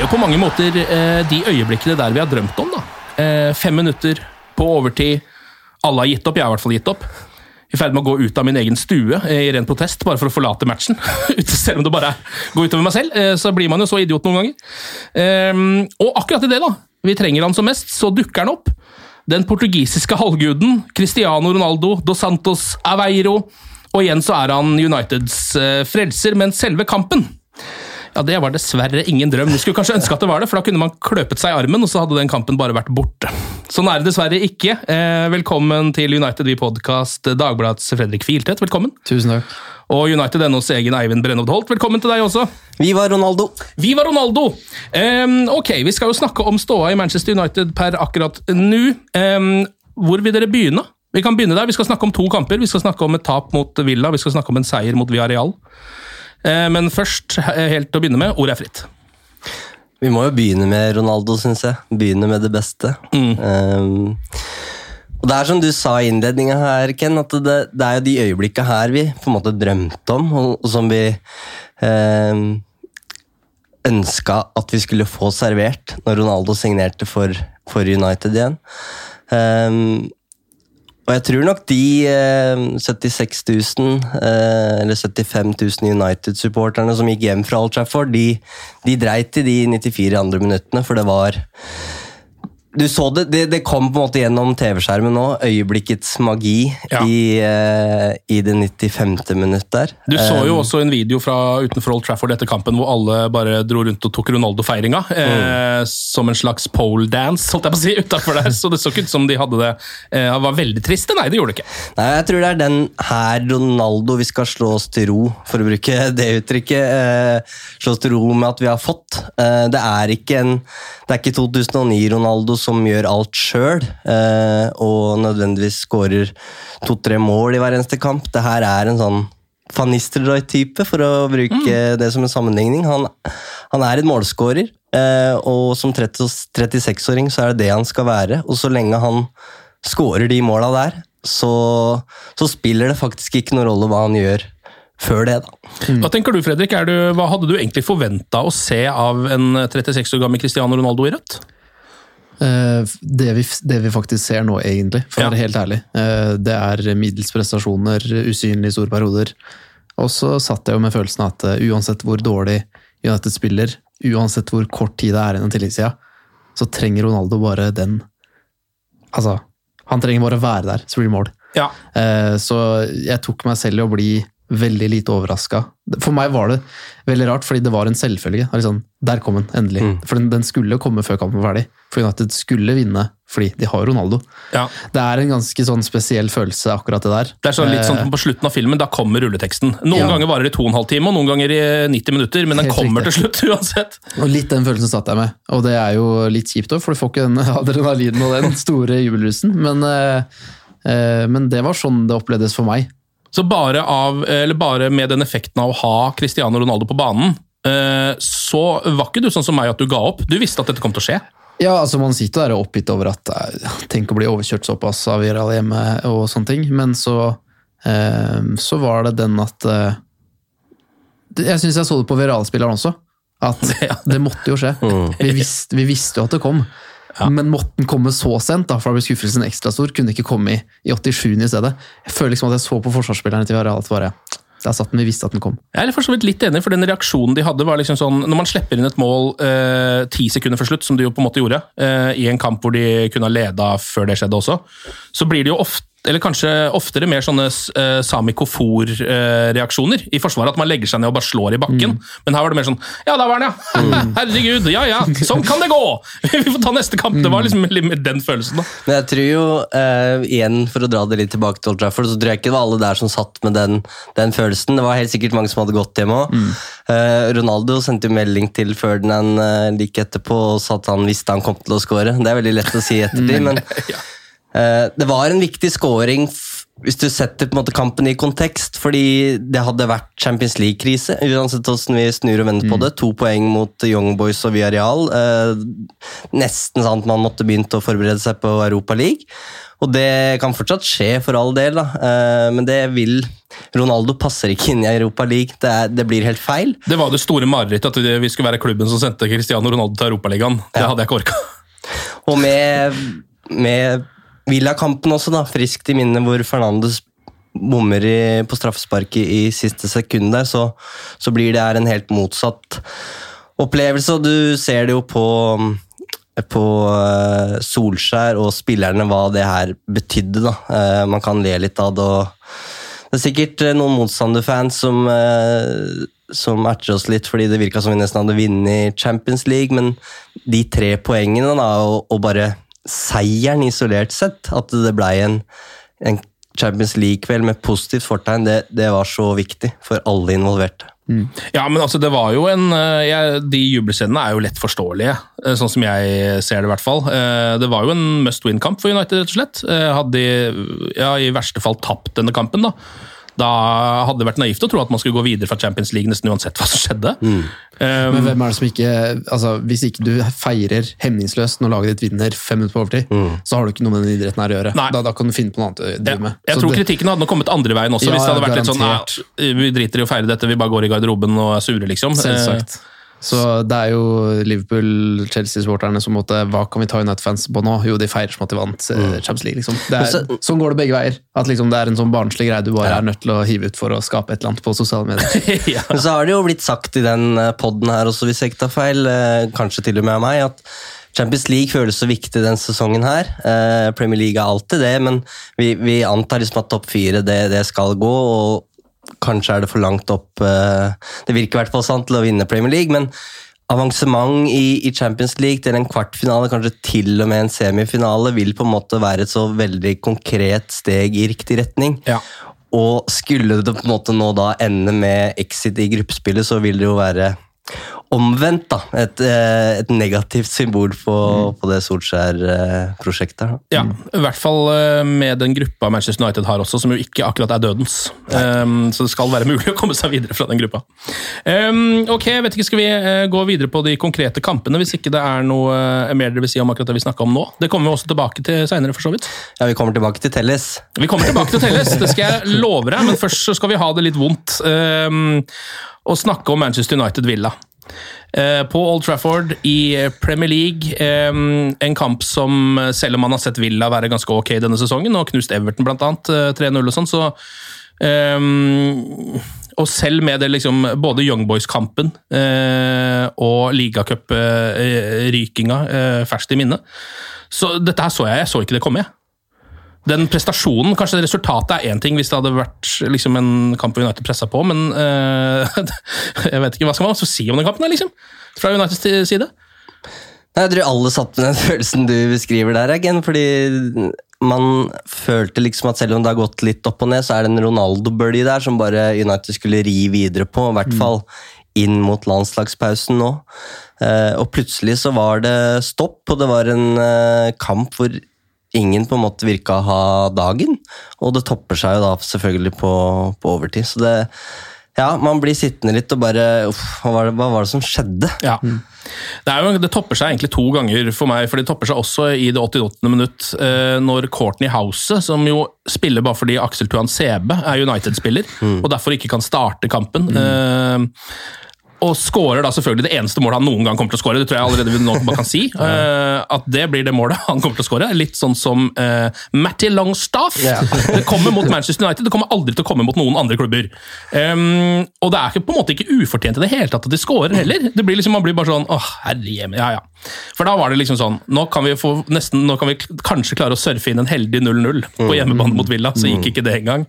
Er jo på mange måter eh, de øyeblikkene der vi har drømt om. da. Eh, fem minutter på overtid. Alle har gitt opp, jeg har i hvert fall gitt opp. I ferd med å gå ut av min egen stue eh, i ren protest, bare for å forlate matchen. Selv om det bare går utover meg selv, så blir man jo så idiot noen ganger. Og akkurat i det, da, vi trenger han som mest, så dukker han opp. Den portugisiske halvguden Cristiano Ronaldo dos Santos Aveiro. Og igjen så er han Uniteds frelser, men selve kampen ja, Det var dessverre ingen drøm. Vi skulle kanskje ønske at det var det, for da kunne man kløpet seg i armen, og så hadde den kampen bare vært borte. Sånn er det dessverre ikke. Eh, velkommen til United We Podcast, Dagbladets Fredrik Filtvedt. Velkommen. Tusen takk. Og United NOs egen Eivind Brennovd Holt. Velkommen til deg også. Viva Ronaldo! Viva Ronaldo! Um, ok, vi skal jo snakke om ståa i Manchester United per akkurat nå. Um, hvor vil dere begynne? Vi kan begynne der. Vi skal snakke om to kamper. Vi skal snakke om et tap mot Villa, vi skal snakke om en seier mot Villarreal. Eh, men først, eh, helt til å begynne med, ordet er fritt. Vi må jo begynne med Ronaldo, syns jeg. Begynne med det beste. Um, og det er som du sa i innledninga her, Ken, at det, det er jo de øyeblikka her vi på en måte drømte om, og, og som vi um, ønska at vi skulle få servert når Ronaldo signerte for, for United igjen. Um, og jeg tror nok de eh, 76 000, eh, eller 75 000 United-supporterne som gikk hjem fra Old Trafford, de, de dreit i de 94 andre minuttene, for det var Du så det, det, det kom på en måte gjennom TV-skjermen nå, øyeblikkets magi Ja. i, uh, i det 95. minutt der. Du så jo Um, også en video fra utenfor Old Trafford etter kampen hvor alle bare dro rundt og tok Ronaldo-feiringa. Eh, som en slags pole dance, holdt jeg på å si, utafor der. Så det så ikke ut som de hadde det eh, var veldig triste. Nei, det gjorde det ikke. Nei, jeg tror det er den her Ronaldo vi skal slå oss til ro, for å bruke det uttrykket. Eh, slå oss til ro med at vi har fått. Eh, det er ikke en det er ikke 2009-Ronaldo som gjør alt sjøl, eh, og nødvendigvis skårer to-tre mål i hver eneste kamp. Det her er en sånn van Nistelrooy-type, for å bruke det som en sammenligning. Han, han er en målskårer, eh, og som 36-åring så er det det han skal være. Og så lenge han skårer de måla der, så, så spiller det faktisk ikke noen rolle hva han gjør før det. da. Hva tenker du, Fredrik? Du, hva hadde du egentlig forventa å se av en 36 år gammel Cristiano Ronaldo i rødt? Eh, det, vi, det vi faktisk ser nå, egentlig, for å Ja. være helt ærlig. eh, Det er middels prestasjoner, usynlige store perioder. Og så satt jeg jo med følelsen at eh, uansett hvor dårlig United spiller, uansett hvor kort tid det er igjen av tilleggstida, så trenger Ronaldo bare den Altså, han trenger bare å være der, så blir det mål. Ja. Så jeg tok meg selv i å bli veldig lite overraska. For meg var det veldig rart, fordi det var en selvfølge. Liksom, der kom den, endelig. Mm. For den, den skulle komme før kampen var ferdig. For United skulle vinne, fordi de har Ronaldo. Ja. Det er en ganske sånn spesiell følelse, akkurat det der. Det er sånn litt sånn Eh, På slutten av filmen da kommer rulleteksten. Noen Ja. ganger varer det to og en halv time, og noen ganger i 90 minutter, men den Helt kommer riktig. til slutt uansett. Og litt den følelsen satt jeg med. Og det er jo litt kjipt òg, for du får ikke den adrenalinen og den store jubelrusen. Men, eh, eh, men det var sånn det opplevdes for meg. Så bare, av, eller bare med den effekten av å ha Cristiano Ronaldo på banen, eh, så var ikke du sånn som meg at du ga opp. Du visste at dette kom til å skje. Ja, altså Man sitter der er oppgitt over at eh, tenk å bli overkjørt såpass av Viral hjemme og sånne ting, men så, eh, så var det den at eh, Jeg syns jeg så det på Viral-spilleren også. At det måtte jo skje. Vi, visste, vi visste jo at det kom. Men måtte den komme så sent, da, for da ble skuffelsen ekstra stor. Kunne ikke komme i, i 87. i stedet. Jeg føler liksom at jeg så på forsvarsspillerne til Viral at bare Der satt den, vi visste at den kom. Jeg er for så vidt litt enig, for den reaksjonen de hadde var liksom sånn Når man slipper inn et mål eh, ti sekunder før slutt, som de jo på en måte gjorde, eh, i en kamp hvor de kunne ha leda før det skjedde også, så blir det jo ofte eller kanskje oftere mer sånne uh, samikofor-reaksjoner i Forsvaret. At man legger seg ned og bare slår i bakken. Men her var det mer sånn Ja, der var den, ja! Herregud! Ja ja, sånn kan det gå! Vi får ta neste kamp. Det var liksom den følelsen, da. Men jeg tror jo, uh, igjen for å dra det litt tilbake til Old Trafford, så tror jeg ikke det var alle der som satt med den, den følelsen. Det var helt sikkert mange som hadde gått hjem òg. Ronaldo sendte jo melding til Ferdinand like etterpå og sa at han visste han kom til å skåre. Det er veldig lett å si ettertid, men eh, det var en viktig scoring hvis du setter på en måte kampen i kontekst, fordi det hadde vært Champions League-krise, uansett hvordan vi snur og vender på det. To poeng mot Young Boys og Villarreal. Eh, nesten sånn at man måtte begynt å forberede seg på Europa League. Og det kan fortsatt skje, for all del, da. Eh, men det vil Ronaldo passer ikke inn i Europa League. Det, er, det blir helt feil. Det var det store marerittet at vi skulle være klubben som sendte Cristiano Ronaldo til Europaligaen. Det hadde jeg ikke orka. Og med, med Villa-kampen også, da, friskt i minne hvor Fernandes bommer på straffesparket i siste sekund der, så, så blir det her en helt motsatt opplevelse. Og du ser det jo på, på eh, Solskjær og spillerne hva det her betydde. da. Eh, man kan le litt av det. og Det er sikkert eh, noen motstanderfans som som erter oss litt fordi det virka som vi nesten hadde vunnet Champions League, men de tre poengene da, og, og bare seieren isolert sett, at det blei en, en Champions League-kveld med positivt fortegn, det, det var så viktig for alle involverte. Ja, men altså, det var jo en eh, jeg, De jubelscenene er jo lett forståelige, eh, sånn som jeg ser det i hvert fall. Eh, Det var jo en must win-kamp for United, rett og slett. Hadde de ja, i verste fall tapt denne kampen, da. Da hadde det vært naivt å tro at man skulle gå videre fra Champions League nesten uansett hva som skjedde. Um, Men hvem er det som ikke altså Hvis ikke du feirer hemningsløst når laget ditt vinner fem minutter på overtid, så har du ikke noe med den idretten her å gjøre. Da, da kan du finne på noe annet å drive med. Jeg jeg tror det- kritikken hadde nok kommet andre veien også. Ja, hvis det hadde vært vært litt sånn garantert. Vi driter i å feire dette, vi bare går i garderoben og er sure, liksom. Selvsagt. Så det er jo Liverpool-Chelsea-supporterne som måtte Hva kan vi ta United-fans på nå? Jo, de feirer som at de vant mm. Champions League, liksom. Det er, sånn går det begge veier. At liksom det er en sånn barnslig greie du bare er nødt til å hive ut for å skape et eller annet på sosiale medier. Men så har det jo blitt sagt i den poden her også, hvis jeg ikke tar feil, eh, kanskje til og med av meg, at Champions League føles så viktig den sesongen her. Eh, Premier League er alltid det, men vi, vi antar liksom at topp fire det, det skal gå, og kanskje er det for langt opp eh, Det virker i hvert fall sant til å vinne Premier League, men avansement i, i Champions League til en kvartfinale, kanskje til og med en semifinale, vil på en måte være et så veldig konkret steg i riktig retning. Og skulle det på en måte nå da ende med exit i gruppespillet, så vil det jo være omvendt, da. Et, eh, et negativt symbol på, på det Solskjær-prosjektet. Ja, i hvert fall eh, med den gruppa Manchester United har også, som jo ikke akkurat er dødens. Um, så det skal være mulig å komme seg videre fra den gruppa. Um, ok, jeg vet ikke, Skal vi eh, gå videre på de konkrete kampene, hvis ikke det er noe mer dere vil si om akkurat det vi snakka om nå? Det kommer vi også tilbake til seinere, for så vidt. Ja, vi kommer tilbake til Telles. Vi kommer tilbake til Telles, det skal jeg love deg, men først så skal vi ha det litt vondt. Um, og snakke om Manchester United Villa. Eh, På Old Trafford i Premier League. eh, En kamp som, eh, selv om man har sett Villa være ganske ok denne sesongen, og knust Everton eh, 3-0 og sånn, så um, Og selv med det liksom både Young Boys-kampen uh, og ligacuprykinga uh, ferskt i minne. Så dette her så jeg, jeg så ikke det komme, jeg. Den prestasjonen, kanskje resultatet er én ting hvis det hadde vært liksom, en kamp United pressa på, men eh, jeg vet ikke hva skal man si om den kampen, liksom? Fra Uniteds side? Jeg tror alle satt med den følelsen du beskriver der, Eggen. Fordi man følte liksom at selv om det har gått litt opp og ned, så er det en Ronaldo-bølge der som bare United skulle ri videre på. I hvert fall inn mot landslagspausen nå. Eh, Og plutselig så var det stopp, og det var en eh, kamp hvor ingen på en måte virka å ha dagen. Og det topper seg jo da selvfølgelig på, på overtid. Så det ja, man blir sittende litt og bare uff, hva, var det, hva var det som skjedde? Ja. Det, er jo, det topper seg egentlig to ganger for meg, for det topper seg også i det 88. minutt, eh, når Courtney House, som jo spiller bare fordi Aksel Tuan Sebe er United-spiller, og derfor ikke kan starte kampen eh, og skårer da selvfølgelig det eneste målet han noen gang kommer til å skåre. Det tror jeg allerede vi nå bare kan si. Uh, at det blir det målet han kommer til å skåre. Litt sånn som uh, Matty Longstaff. Det kommer mot Manchester United, det kommer aldri til å komme mot noen andre klubber. Um, og det er ikke, på en måte ikke ufortjent i det hele tatt at de skårer heller. Det blir liksom, Man blir bare sånn åh, herre jemini, ja ja. For da var det liksom sånn Nå kan vi få nesten, nå kan vi kanskje klare å surfe inn en heldig 0-0 på hjemmebane mot Villa, så gikk ikke det engang.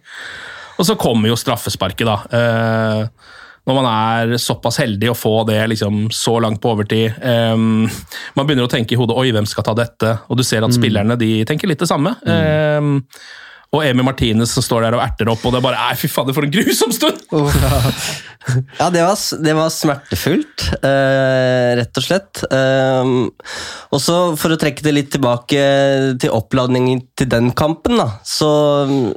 Og så kommer jo straffesparket, da. Uh, når man er såpass heldig å få det liksom så langt på overtid. Um, man begynner å tenke i hodet 'oi, hvem skal ta dette?' Og du ser at spillerne de tenker litt det samme. Um, og Emi Martinez som står der og erter opp, og det er bare Nei, fy fader, for en grusom stund! Ja, det var, det var smertefullt, eh, rett og slett. Um, og så For å trekke det litt tilbake til oppladningen til den kampen, da, så,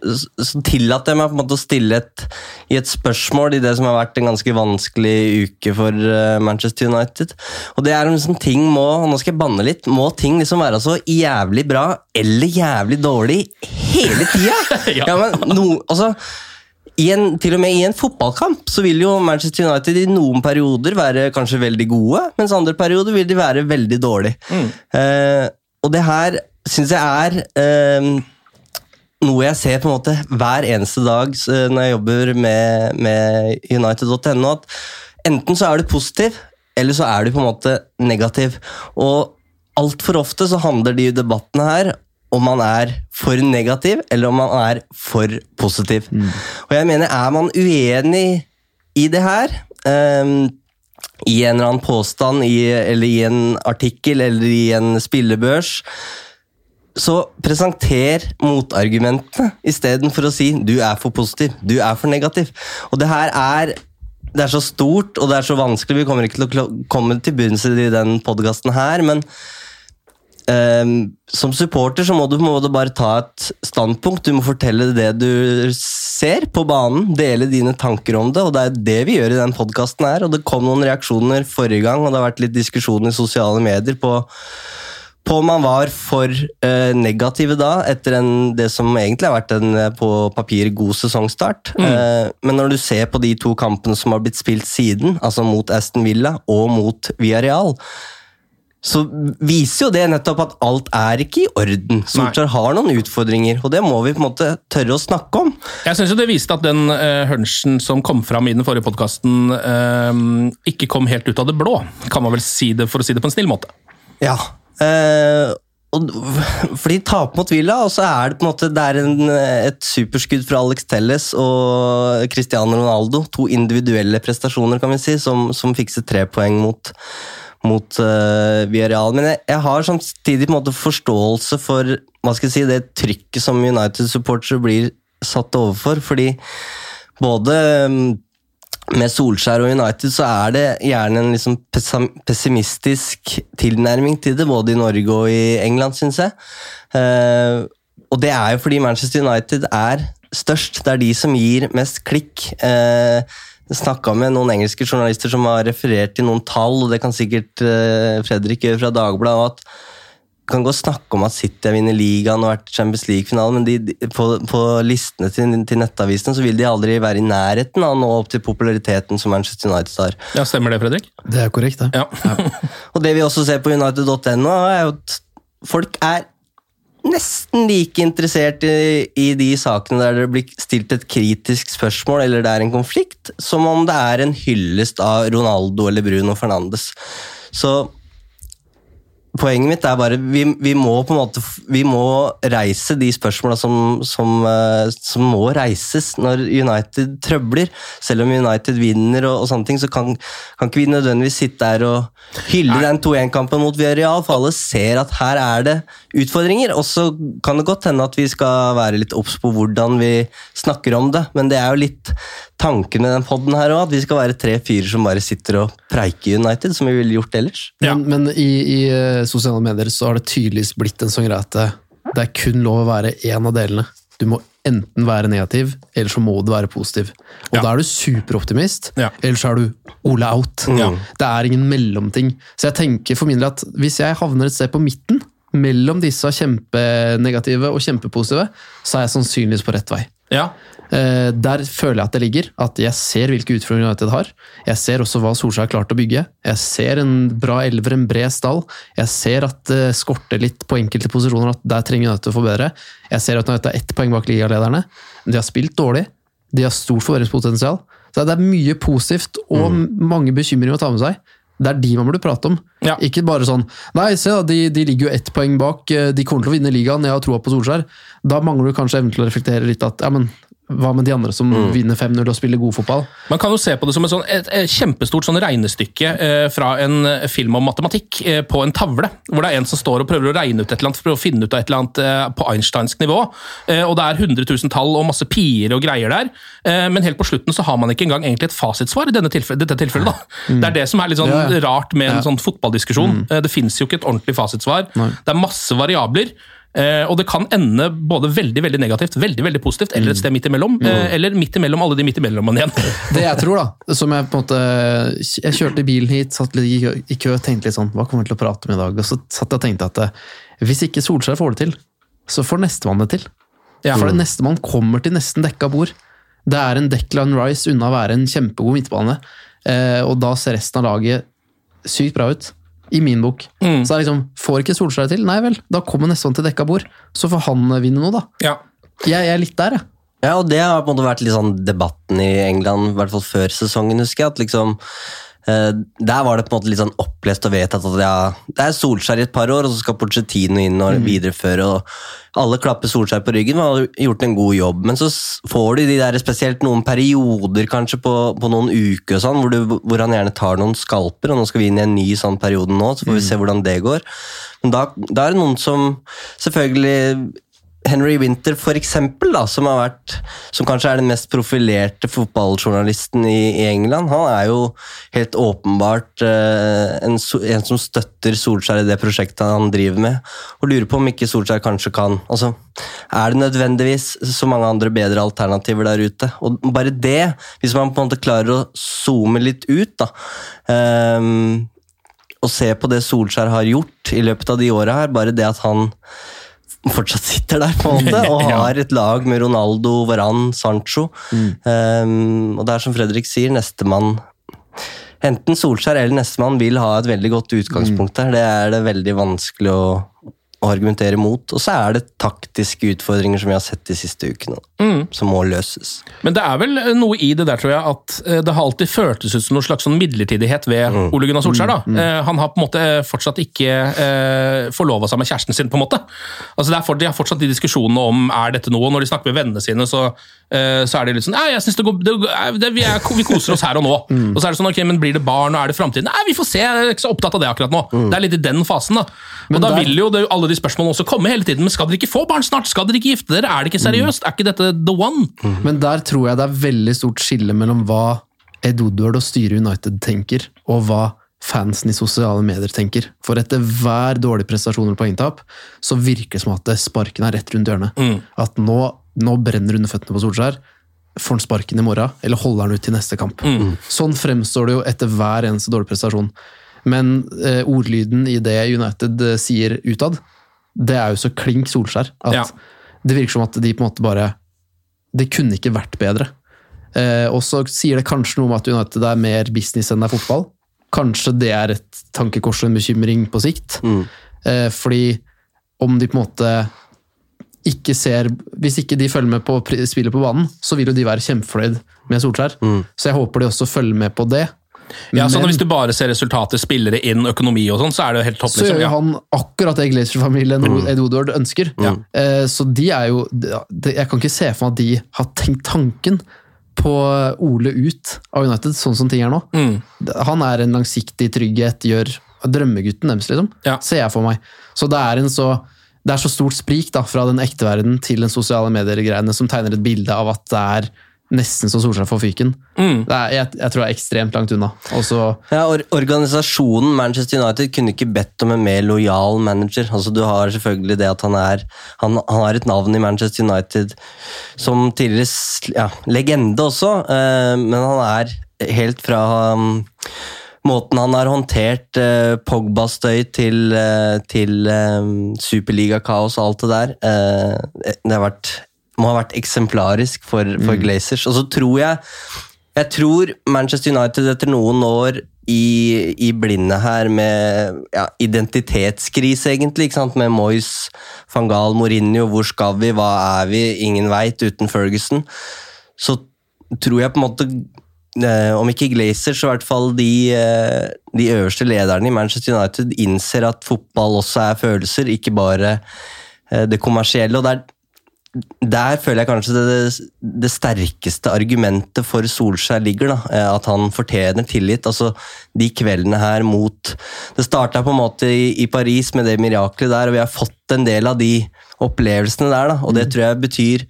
så tillater jeg meg på en måte å stille et, i et spørsmål i det som har vært en ganske vanskelig uke for eh, Manchester United. Og det er om liksom ting må Nå skal jeg banne litt. Må ting liksom være så jævlig bra eller jævlig dårlig hele tida? Ja. ja, men no, altså i en, til og med i en fotballkamp så vil jo Manchester United i noen perioder være kanskje veldig gode, mens andre perioder vil de være veldig dårlige. Eh, og det her syns jeg er eh, noe jeg ser på en måte hver eneste dag eh, når jeg jobber med, med United.no. at Enten så er du positiv, eller så er du på en måte negativ. Og altfor ofte så handler de debattene her om man er for negativ, eller om man er for positiv. Og jeg mener, er man uenig i det her, um, i en eller annen påstand, i, eller i en artikkel, eller i en spillebørs, så presenter motargumentene istedenfor å si 'du er for positiv', 'du er for negativ'. Og det her er det er så stort og det er så vanskelig, vi kommer ikke til å komme til bunns i den podkasten her, men Ehm, som supporter så må du en måte bare ta et standpunkt. Du må fortelle det du ser på banen, dele dine tanker om det. og Det er det vi gjør i den podkasten her. og Det kom noen reaksjoner forrige gang, og det har vært litt diskusjon i sosiale medier på, på om man var for uh, negative da, etter en, det som egentlig har vært en eh, på papir god sesongstart. Eh, men når du ser på de to kampene som har blitt spilt siden, altså mot Aston Villa og mot Villarreal, så viser jo det nettopp at alt er ikke i orden. Solskjær har noen utfordringer, og det må vi på en måte tørre å snakke om. Jeg syns det viste at den uh, hunchen som kom fram i den forrige podkasten, ikke kom helt ut av det blå, kan man vel si det for å si det på en snill måte. Ja. uh, og, for de taper mot Villa, og så er det på en måte det er en, et superskudd fra Alex Telles og Cristiano Ronaldo. To individuelle prestasjoner, kan vi si, som, som fikser tre poeng mot mot uh, Villarreal. Men jeg, jeg har samtidig på en måte forståelse for hva skal jeg si, det trykket som United-supportere blir satt overfor. Fordi både um, med Solskjær og United så er det gjerne en liksom pessimistisk tilnærming til det, både i Norge og i England, syns jeg. Uh, og det er jo fordi Manchester United er størst. Det er de som gir mest klikk. Uh, snakka med noen engelske journalister som har referert til noen tall, og det kan sikkert eh, Fredrik gjøre fra Dagbladet. og at kan godt snakke om at City har vunnet ligaen og vært Champions League-finalen, men de, de, på, på listene til, til nettavisene så vil de aldri være i nærheten av å nå opp til populariteten som Manchester United har. Ja, Stemmer det, Fredrik? Det er korrekt, det. Ja. Og det vi også ser på United.no, er jo at folk er nesten like interessert i, i de sakene der det blir stilt et kritisk spørsmål eller det er en konflikt, som om det er en hyllest av Ronaldo eller Bruno Fernandes. Så Poenget mitt er bare vi, vi må på en måte vi må reise de spørsmåla som, som, eh, som må reises når United trøbler. Selv om United vinner, og, og sånne ting, så kan, kan ikke vi nødvendigvis sitte der og hylle den 2-1-kampen mot Villarreal, for alle ser at her er det utfordringer. Og så kan det godt hende at vi skal være litt obs på hvordan vi snakker om det, men det er jo litt tanken med den poden her òg, at vi skal være tre fyrer som bare sitter og preiker United, som vi ville gjort ellers. Men, men i, i eh, sosiale medier så har det tydeligvis blitt en sånn greie at det, det er kun lov å være én av delene. Du må enten være negativ, eller så må du være positiv. Og da er du superoptimist, eller så er du Ole out. Det er ingen mellomting. Så jeg tenker for min del at hvis jeg havner et sted på midten, mellom disse kjempenegative og kjempepositive, så er jeg sannsynligvis på rett vei. Ja. Eh, Der føler jeg at det ligger. At jeg ser hvilke utfordringer United har. Jeg ser også hva Solskjær har klart å bygge. Jeg ser en bra elver, en bred stall. Jeg ser at det skorter litt på enkelte posisjoner, at der trenger United å forbedre. Jeg ser at United er ett poeng bak ligalederne. De har spilt dårlig. De har stort forbedringspotensial. Så det er mye positivt og mange bekymringer å ta med seg. Det er de man burde prate om. Ikke bare sånn Nei, se da, de, de ligger jo ett poeng bak. De kommer til å vinne ligaen. Jeg har troa på Solskjær. Da mangler du kanskje evnen til å reflektere litt at ja, men hva med de andre som vinner 5-0 og spiller god fotball? Man kan jo se på det som et, sånt, et, et kjempestort sånn regnestykke eh, fra en eh, film om matematikk eh, på en tavle. Hvor det er en som står og prøver å regne ut et eller annet, prøver å finne ut av et eller annet eh, på einsteinsk nivå. Eh, og det er 100 000 tall og masse pier og greier der. Eh, men helt på slutten så har man ikke engang egentlig et fasitsvar i denne tilfelle, dette tilfellet. da. Det er det som er litt sånn Ja, rart med en Ja. sånn fotballdiskusjon. Eh, det fins jo ikke et ordentlig fasitsvar. Det er masse variabler. Eh, og det kan ende både veldig veldig negativt, veldig veldig positivt, eller et sted midt imellom. Eh, eller midt imellom alle de midt imellomene igjen. Det jeg tror, da, som jeg på en måte Jeg kjørte bilen hit, satt litt i kø- tenkte litt sånn Hva kommer vi til å prate om i dag? Og så satt jeg og tenkte at eh, hvis ikke Solskjær får det til, så får nestemann det til. Ja. For nestemann kommer til nesten dekka bord. Det er en Declan Rice unna å være en kjempegod midtbane, eh, og da ser resten av laget sykt bra ut. I min bok. Mm. Så det er liksom, får ikke Solskjær til? Nei vel, da kommer nestemann til dekka bord. Så får han vinne noe, da. Ja. Jeg, jeg er litt der, jeg. Ja, og det har på en måte vært litt sånn debatten i England, i hvert fall før sesongen, husker jeg. at liksom Der var det på en måte litt sånn opplest og vedtatt at ja, det er Solskjær i et par år, og så skal Pochettino inn og videreføre. og Alle klapper Solskjær på ryggen og har gjort en god jobb. Men så får du de der spesielt noen perioder kanskje på, på noen uker og sånn, hvor, du, hvor han gjerne tar noen skalper, og nå skal vi inn i en ny sånn periode nå, så får vi se hvordan det går. Men da, da er det noen som selvfølgelig Henry Winter, for eksempel, da, som, har vært, som kanskje er den mest profilerte fotballjournalisten i, i England, han er jo helt åpenbart eh, en, en som støtter Solskjær i det prosjektet han driver med, og lurer på om ikke Solskjær kanskje kan altså, Er det nødvendigvis så mange andre bedre alternativer der ute? Og bare det, hvis man på en måte klarer å zoome litt ut, da ehm, og se på det Solskjær har gjort i løpet av de åra her, bare det at han fortsatt sitter der, på en måte, og har et lag med Ronaldo, Varan, Sancho. Um, og det er som Fredrik sier, nestemann Enten Solskjær eller nestemann vil ha et veldig godt utgangspunkt der. Det er det veldig vanskelig å, å argumentere mot. Og så er det taktiske utfordringer som vi har sett de siste ukene, som må løses. Men det er vel noe i det der, tror jeg, at eh, det har alltid føltes ut som noe slags sånn midlertidighet ved Ole Gunnar Solskjær. da. Mm. Han har på en måte fortsatt ikke eh, forlova seg med kjæresten sin, på en måte. Altså det er for, De har fortsatt de diskusjonene om er dette noe, når de snakker med vennene sine, så, eh, så er det litt sånn jeg synes det går, det, det, vi, er, vi koser oss her og nå. Og så er det sånn, ok, men blir det barn, og er det framtiden? Nei, vi får se, jeg er ikke så opptatt av det akkurat nå. Det er litt i den fasen, da. Og da der- vil jo det, alle de spørsmålene også komme hele tiden. Men skal dere ikke få barn snart? Skal dere ikke gifte dere? Er det ikke seriøst? Er ikke dette the one? Men der tror jeg det er veldig stort skille mellom hva Ed Woodward og styret United tenker, og hva fansen i sosiale medier tenker. For etter hver dårlig prestasjon eller poengtap, så virker det som at sparken er rett rundt hjørnet. At nå, nå brenner under føttene på Solskjær. Får han sparken i morgen, eller holder han ut til neste kamp? Sånn fremstår det jo etter hver eneste dårlig prestasjon. Men eh, ordlyden i det United eh, sier utad, det er jo så klink Solskjær at Ja. det virker som at de på en måte bare Det kunne ikke vært bedre. Eh, og så sier det kanskje noe om at United er mer business enn det er fotball. Kanskje det er et tankekors og en bekymring på sikt. Eh, fordi om de på en måte ikke ser Hvis ikke de følger med på spillet på banen, så vil jo de være kjempefornøyd med Solskjær. Så jeg håper de også følger med på det. Ja, sånn Men- Hvis du bare ser resultater, spillere inn, økonomi og sånn, så er det jo helt topp. så liksom. gjør Ja. han akkurat det Glacier-familien mm. Ed Woodward ønsker. Eh, Så de er jo Jeg kan ikke se for meg at de har tenkt tanken på Ole ut av United, sånn som ting er nå. Han er en langsiktig trygghet, gjør drømmegutten deres, liksom. Ser jeg for meg. Så det er en så det er så stort sprik da, fra den ekte verden til den sosiale medier-greiene som tegner et bilde av at det er nesten så Solskjær får fyken. Mm. Det er, jeg, jeg tror det er ekstremt langt unna. Også Ja, or Organisasjonen Manchester United kunne ikke bedt om en mer lojal manager. Altså, du har selvfølgelig det at han er Han, han har et navn i Manchester United som tidligere ja, legende også, eh, men han er helt fra um, Måten han har håndtert eh, Pogba-støy til, eh, til eh, superligakaos og alt det der, eh, det har vært, må ha vært eksemplarisk for, for Glazers. Og så tror jeg jeg tror Manchester United etter noen år i, i blinde her med ja, identitetskrise, egentlig, ikke sant? med Moyes, van Gaal, Mourinho, hvor skal vi, hva er vi, ingen veit uten Ferguson, så tror jeg på en måte eh, om ikke Glazer, så i hvert fall de, eh, de øverste lederne i Manchester United innser at fotball også er følelser, ikke bare eh, det kommersielle. og det er der føler jeg kanskje det, det sterkeste argumentet for Solskjær ligger. da, eh, At han fortjener tillit. altså De kveldene her mot Det starta på en måte i, i Paris med det miraklet der, og vi har fått en del av de opplevelsene der. da, Og det tror jeg betyr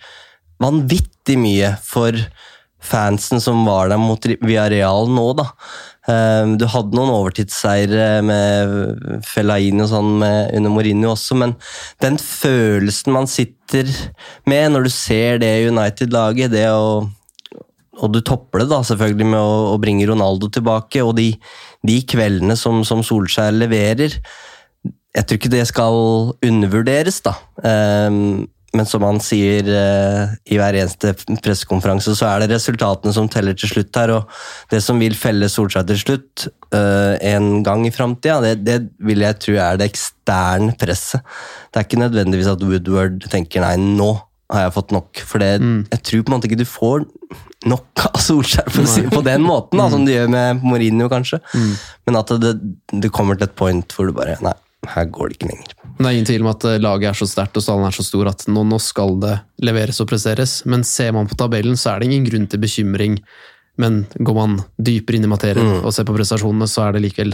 vanvittig mye for fansen som var der mot Villarreal nå. da. Eh, Du hadde noen overtidsseire med Fellaini og sånn med, under Mourinho også, men den følelsen man sitter med når du ser det United-laget, det å og du topper det da selvfølgelig med å, å bringe Ronaldo tilbake, og de, de kveldene som, som Solskjær leverer Jeg tror ikke det skal undervurderes, da. Ehm, men som han sier eh, i hver eneste pressekonferanse, så er det resultatene som teller til slutt her. Og det som vil felle Solskjær til slutt, eh, en gang i framtida, det, det vil jeg tro er det eksterne presset. Det er ikke nødvendigvis at Woodward tenker nei, nå har jeg fått nok. For det, jeg tror på en måte ikke du får nok av Solskjær på, på den måten, da, som du gjør med Mourinho, kanskje. Men at det, det kommer til et point hvor du bare Nei, her går det ikke lenger. Det er ingen tvil om at eh, laget er så sterkt og stallen er så stor at nå, nå skal det leveres og presseres. Men ser man på tabellen, så er det ingen grunn til bekymring. Men går man dypere inn i materien og ser på prestasjonene, så er det likevel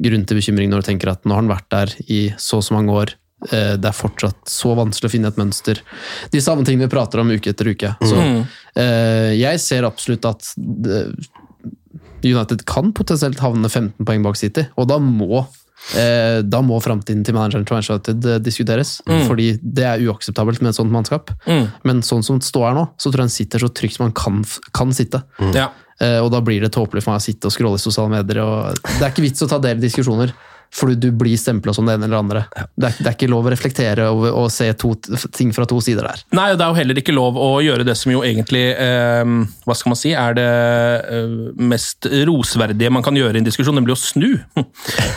grunn til bekymring når du tenker at nå har han vært der i så og så mange år. Eh, Det er fortsatt så vanskelig å finne et mønster. De samme tingene vi prater om uke etter uke. Så eh, jeg ser absolutt at United kan potensielt havne 15 poeng bak City, og da må da må framtiden til manageren til Manchester United eh, diskuteres. Mm. Fordi det er uakseptabelt med et sånt mannskap. Mm. Men sånn som det står her nå, så tror jeg han sitter så trygt som han kan, kan sitte. Ja. Eh, og da blir det tåpelig for meg å sitte og scrolle i sosiale medier. Og det er ikke vits å ta del i diskusjoner, fordi du blir stempla som det ene eller andre. Det er, det er ikke lov å reflektere og, og se to, ting fra to sider der. Nei, og det er jo heller ikke lov å gjøre det som jo egentlig eh, Hva skal man si er det eh, mest rosverdige man kan gjøre i en diskusjon, nemlig å snu.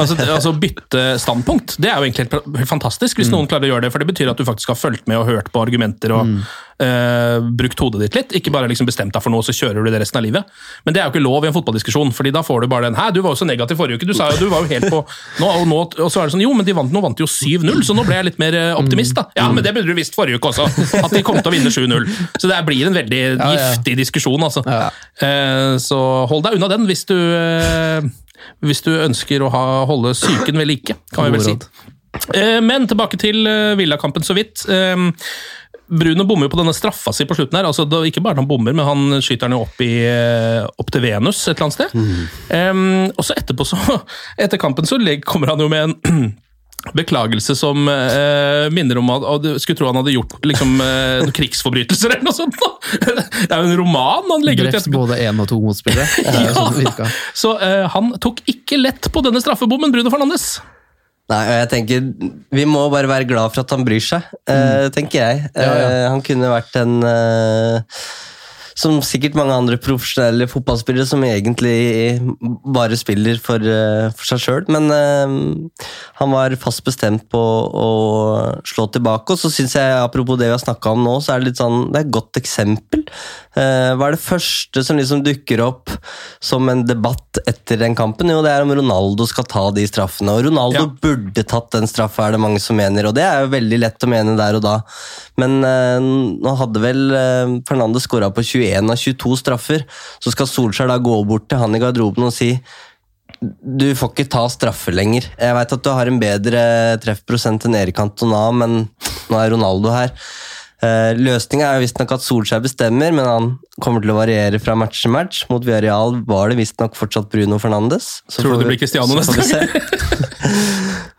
altså, altså bytte standpunkt. Det er jo egentlig helt, fantastisk hvis noen klarer å gjøre det, for det betyr at du faktisk har fulgt med og hørt på argumenter og eh, brukt hodet ditt litt. Ikke bare liksom bestemt deg for noe, så kjører du det resten av livet. Men det er jo ikke lov i en fotballdiskusjon, fordi da får du bare den Hæ, du var jo så negativ forrige uke, du sa jo du var jo helt på nå, og, nå, og så er det sånn Jo, men de vant, nå vant de jo 7-0, så nå ble jeg litt mer eh, optimist, da. Ja, men det burde du visst forrige uke også, at de kom til å vinne 7-0. Så det blir en veldig giftig diskusjon, altså. Eh, så hold deg unna den hvis du, eh, hvis du ønsker å ha, holde psyken ved like, kan vi vel si. Men tilbake til Villakampen så vidt. Bruno bommer jo på denne straffa si på slutten her. altså det, Ikke bare han bommer, men han skyter den jo opp, i, eh, opp til Venus et eller annet sted. Eh, og så etterpå, så, etter kampen, så kommer han jo med en beklagelse som eh, minner om at og du skulle tro han hadde gjort liksom, eh, noen krigsforbrytelser eller noe sånt. da. Det er jo en roman han legger ut. i Drept både én og to motspillere. Er sånn. Så eh, han tok ikke lett på denne straffebommen, Bruno Fernandes. Nei, og jeg tenker Vi må bare være glad for at han bryr seg, eh, tenker jeg. Ja, ja. Eh, han kunne vært en eh, Som sikkert mange andre profesjonelle fotballspillere som egentlig bare spiller for, eh, for seg sjøl. Men eh, han var fast bestemt på å slå tilbake. Og så syns jeg, apropos det vi har snakka om nå, så er det litt sånn, det er et godt eksempel. Eh, hva er det første som liksom dukker opp som en debatt etter den kampen? Jo, det er om Ronaldo skal ta de straffene. Og Ronaldo Ja. burde tatt den straffa, er det mange som mener. Og det er jo veldig lett å mene der og da. Men eh, nå hadde vel eh, Fernandes skåra på 21 av 22 straffer. Så skal Solskjær da gå bort til han i garderoben og si du får ikke ta straffer lenger. Jeg veit at du har en bedre treffprosent enn Erik Cantona, men nå er Ronaldo her. Uh, Løsninga er visstnok at Solskjær bestemmer, men han kommer til å variere fra match til match. Mot Villarreal var det visstnok fortsatt Bruno Fernandes. Så Tror du det blir Cristiano neste gang?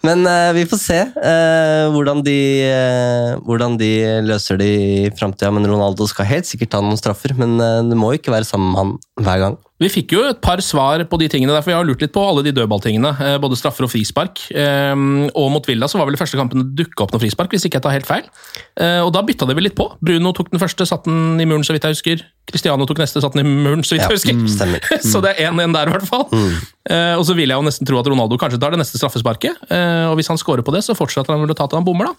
Men uh, vi får se uh, hvordan, de, uh, hvordan de løser det i framtida. Men Ronaldo skal helt sikkert ta noen straffer, men eh, det må jo ikke være sammen med han hver gang. Vi fikk jo et par svar på de tingene, derfor jeg har lurt litt på alle de dødballtingene. eh, Både straffer og frispark. Eh, Og mot Villa så var vel de første kampen det dukka opp noe frispark, hvis ikke jeg tar helt feil. Eh, Og da bytta det vel litt på. Bruno tok den første, satt den i muren, så vidt jeg husker. Cristiano tok neste, satt den i muren, så vidt jeg husker. mm, stemmer. så det er 1-1 der, i hvert fall. Mm. Og så vil jeg jo nesten tro at Ronaldo kanskje tar det neste straffesparket. Eh, Og hvis han scorer på det, så fortsetter han vel å ta til han bommer, da.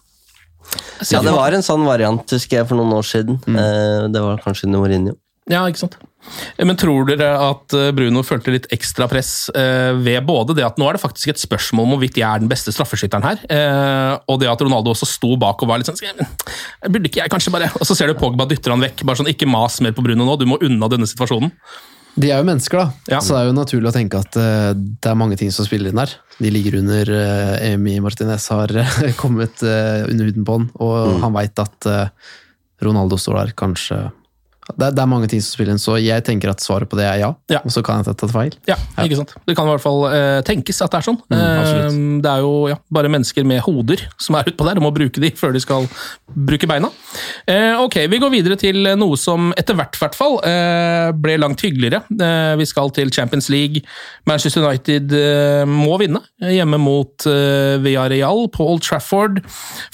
Ja, det var en sånn variant, husker jeg, for noen år siden. Eh, Det var kanskje under Mourinho. Ja, ikke sant. Men tror dere at eh, Bruno følte litt ekstra press eh, ved både det at nå er det faktisk et spørsmål om hvorvidt jeg er den beste straffeskytteren her, eh, og det at Ronaldo også sto bak og var litt sånn Burde ikke jeg kanskje bare Og så ser du Pogba dytter han vekk. bare sånn, Ikke mas mer på Bruno nå, du må unna denne situasjonen. De er jo mennesker, da. Ja. Så det er jo naturlig å tenke at det er mange ting som spiller inn der. De ligger under Emi Martinez har kommet under huden på han, og han veit at Ronaldo står der, kanskje det er, det er mange ting som spiller inn, så jeg tenker at svaret på det er ja. Ja. Og så kan jeg ta tatt feil. Ja, ikke sant? Det kan i hvert fall eh, tenkes at det er sånn. Mm, Eh, det er jo ja, bare mennesker med hoder som er utpå der, og må bruke de før de skal bruke beina. Eh, ok, vi går videre til noe som etter hvert, hvert fall, eh, ble langt hyggeligere. Eh, vi skal til Champions League. Manchester United eh, må vinne hjemme mot eh, Villarreal på Old Trafford.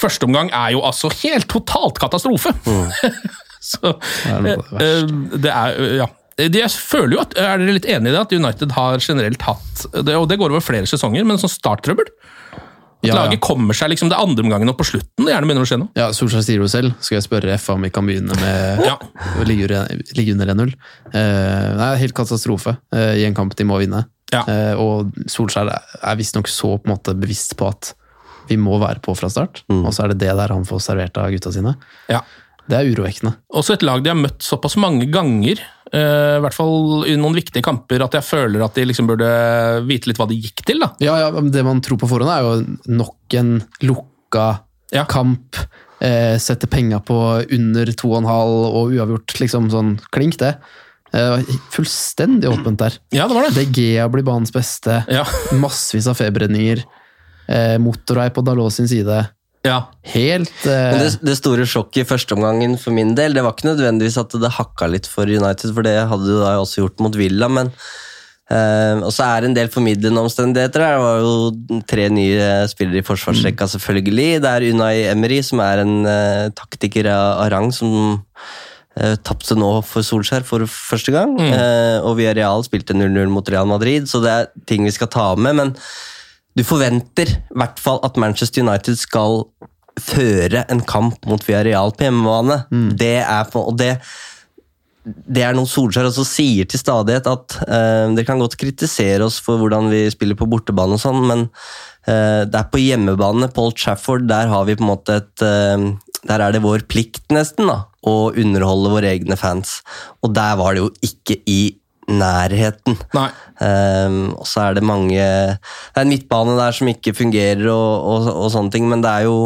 Første omgang er jo altså helt totalt katastrofe! Så, er noe av det eh, det er, eh, ja. Det- Jeg føler jo at, Er dere litt enig i det, at United har generelt hatt det, Og det går over flere sesonger, men sånn starttrøbbel? At Ja, ja. laget kommer seg liksom det andre omgangen og på slutten. Det gjerne begynner å skje noe. Ja, Solskjær sier jo selv. Skal jeg spørre F om vi kan begynne med Ja. å ligge under- ligge under 1-0? Det er helt katastrofe eh, i en kamp de må vinne. Ja. Eh, og Solskjær er, er visstnok så på en måte bevisst på at vi må være på fra start, og så er det det der han får servert av gutta sine. Ja. Det er urovekkende. Også et lag de har møtt såpass mange ganger, eh, i hvert fall i noen viktige kamper, at jeg føler at de liksom burde vite litt hva de gikk til. da. Ja, ja, Det man tror på forhånd, er jo nok en lukka Ja. kamp. Eh, sette penga på under 2,5 og uavgjort. liksom sånn klink, det. Eh, fullstendig åpent der. Ja, det var det. De Gea blir banens beste. Ja. Massevis av feberredninger. Eh, motorvei på Dalot sin side. Ja. Helt uh... Men det, det store sjokket i førsteomgangen for min del, det var ikke nødvendigvis at det hakka litt for United, for det hadde du da også gjort mot Villa, men Uh, Og så er det en del formidlende omstendigheter her. Det var jo tre nye spillere i forsvarsrekka, selvfølgelig. Det er Unai Emery, som er en uh, taktiker av, av rang, som uh, tapte nå for Solskjær for første gang. Eh, og Villarreal spilte 0-0 mot Real Madrid, så det er ting vi skal ta med. men du forventer i hvert fall at Manchester United skal føre en kamp mot Villarreal på hjemmebane. Det er på, og det, det er noe Solskjær også sier til stadighet, at uh, dere kan godt kritisere oss for hvordan vi spiller på bortebane og sånn, men uh, det er på hjemmebane, Paul Trafford, der har vi på en måte et uh, Der er det vår plikt, nesten, da, å underholde våre egne fans. Og der var det jo ikke i nærheten. Ehm, og så er det mange Det er en midtbane der som ikke fungerer, og, og, og sånne ting, men det er jo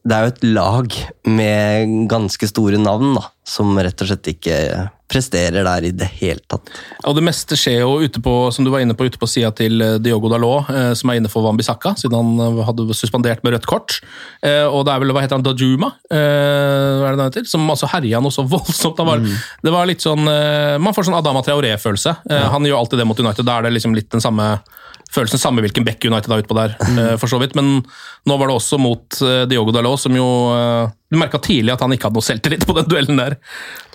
det er jo et lag med ganske store navn da, som rett og slett ikke presterer der i det hele tatt. Og det meste skjer jo ute på som du var inne på, ute på sida til eh, Diogo Dalot, eh, som er inne for Wambisaka, siden han eh, hadde suspendert med rødt kort. Eh, og det er vel, hva heter han, Dajuma, eh, hva er det han heter? som altså herja noe så voldsomt. Han var, Det var litt sånn eh, Man får sånn Adama Traoré-følelse. Eh, Han gjør alltid det mot United. Da er det liksom litt den samme følelsen, samme hvilken bekk United er utpå der, eh, for så vidt. Men nå var det også mot eh, Diogo Dalot, som jo eh, Du merka tidlig at han ikke hadde noe selvtillit på den duellen der.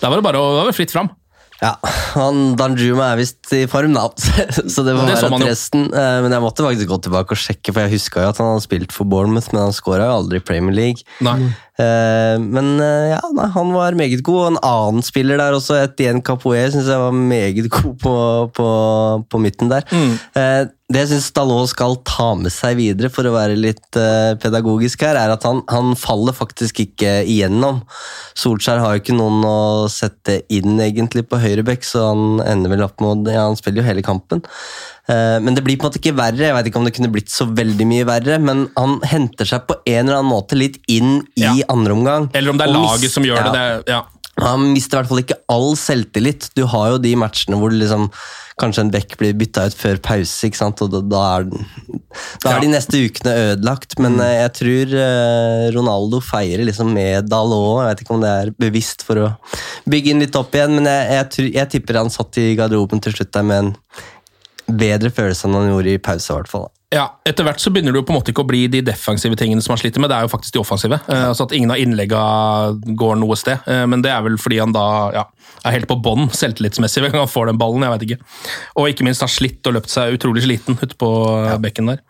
Der var det bare å, det var fritt fram. Ja, han Danjuma er visst i form, da. Så det må Det så være. Eh, Men jeg måtte faktisk gå tilbake og sjekke, for jeg huska jo at han hadde spilt for Bournemouth, men han skåra jo aldri i Premier League. Nei. Men ja, nei, han var meget god. Og en annen spiller der også, Etienne Capoe, syns jeg var meget god på, på, på midten der. Mm. Det jeg syns Stallone skal ta med seg videre, for å være litt eh, pedagogisk her, er at han, han faller faktisk ikke igjennom. Solskjær har jo ikke noen å sette inn egentlig på høyrebekk, så han ender vel opp med Ja, han spiller jo hele kampen. Eh, men det blir på en måte ikke verre. Jeg vet ikke om det kunne blitt så veldig mye verre, men han henter seg på en eller annen måte litt inn i andre omgang. Eller om det er laget som gjør det. Det ja. Han mister i hvert fall ikke all selvtillit. Du har jo de matchene hvor liksom, kanskje en bekk blir bytta ut før pause, og da, da er, da er de neste ukene ødelagt. Men eh, jeg tror eh, Ronaldo feirer liksom med Dalot. Jeg vet ikke om det er bevisst for å bygge inn litt opp igjen, men jeg, jeg, tror, jeg tipper han satt i garderoben til slutt der med en bedre følelse enn han gjorde i pause. i hvert fall. Ja, Etter hvert så begynner det jo på en måte ikke å bli de defensive tingene som han sliter med, det er jo faktisk de offensive. Eh, altså At ingen av innleggene går noe sted. Eh, men det er vel fordi han da ja, er helt på bånn selvtillitsmessig hver gang han får den ballen. jeg vet ikke. Og ikke minst har slitt og løpt seg utrolig sliten ute på ja. bekken der.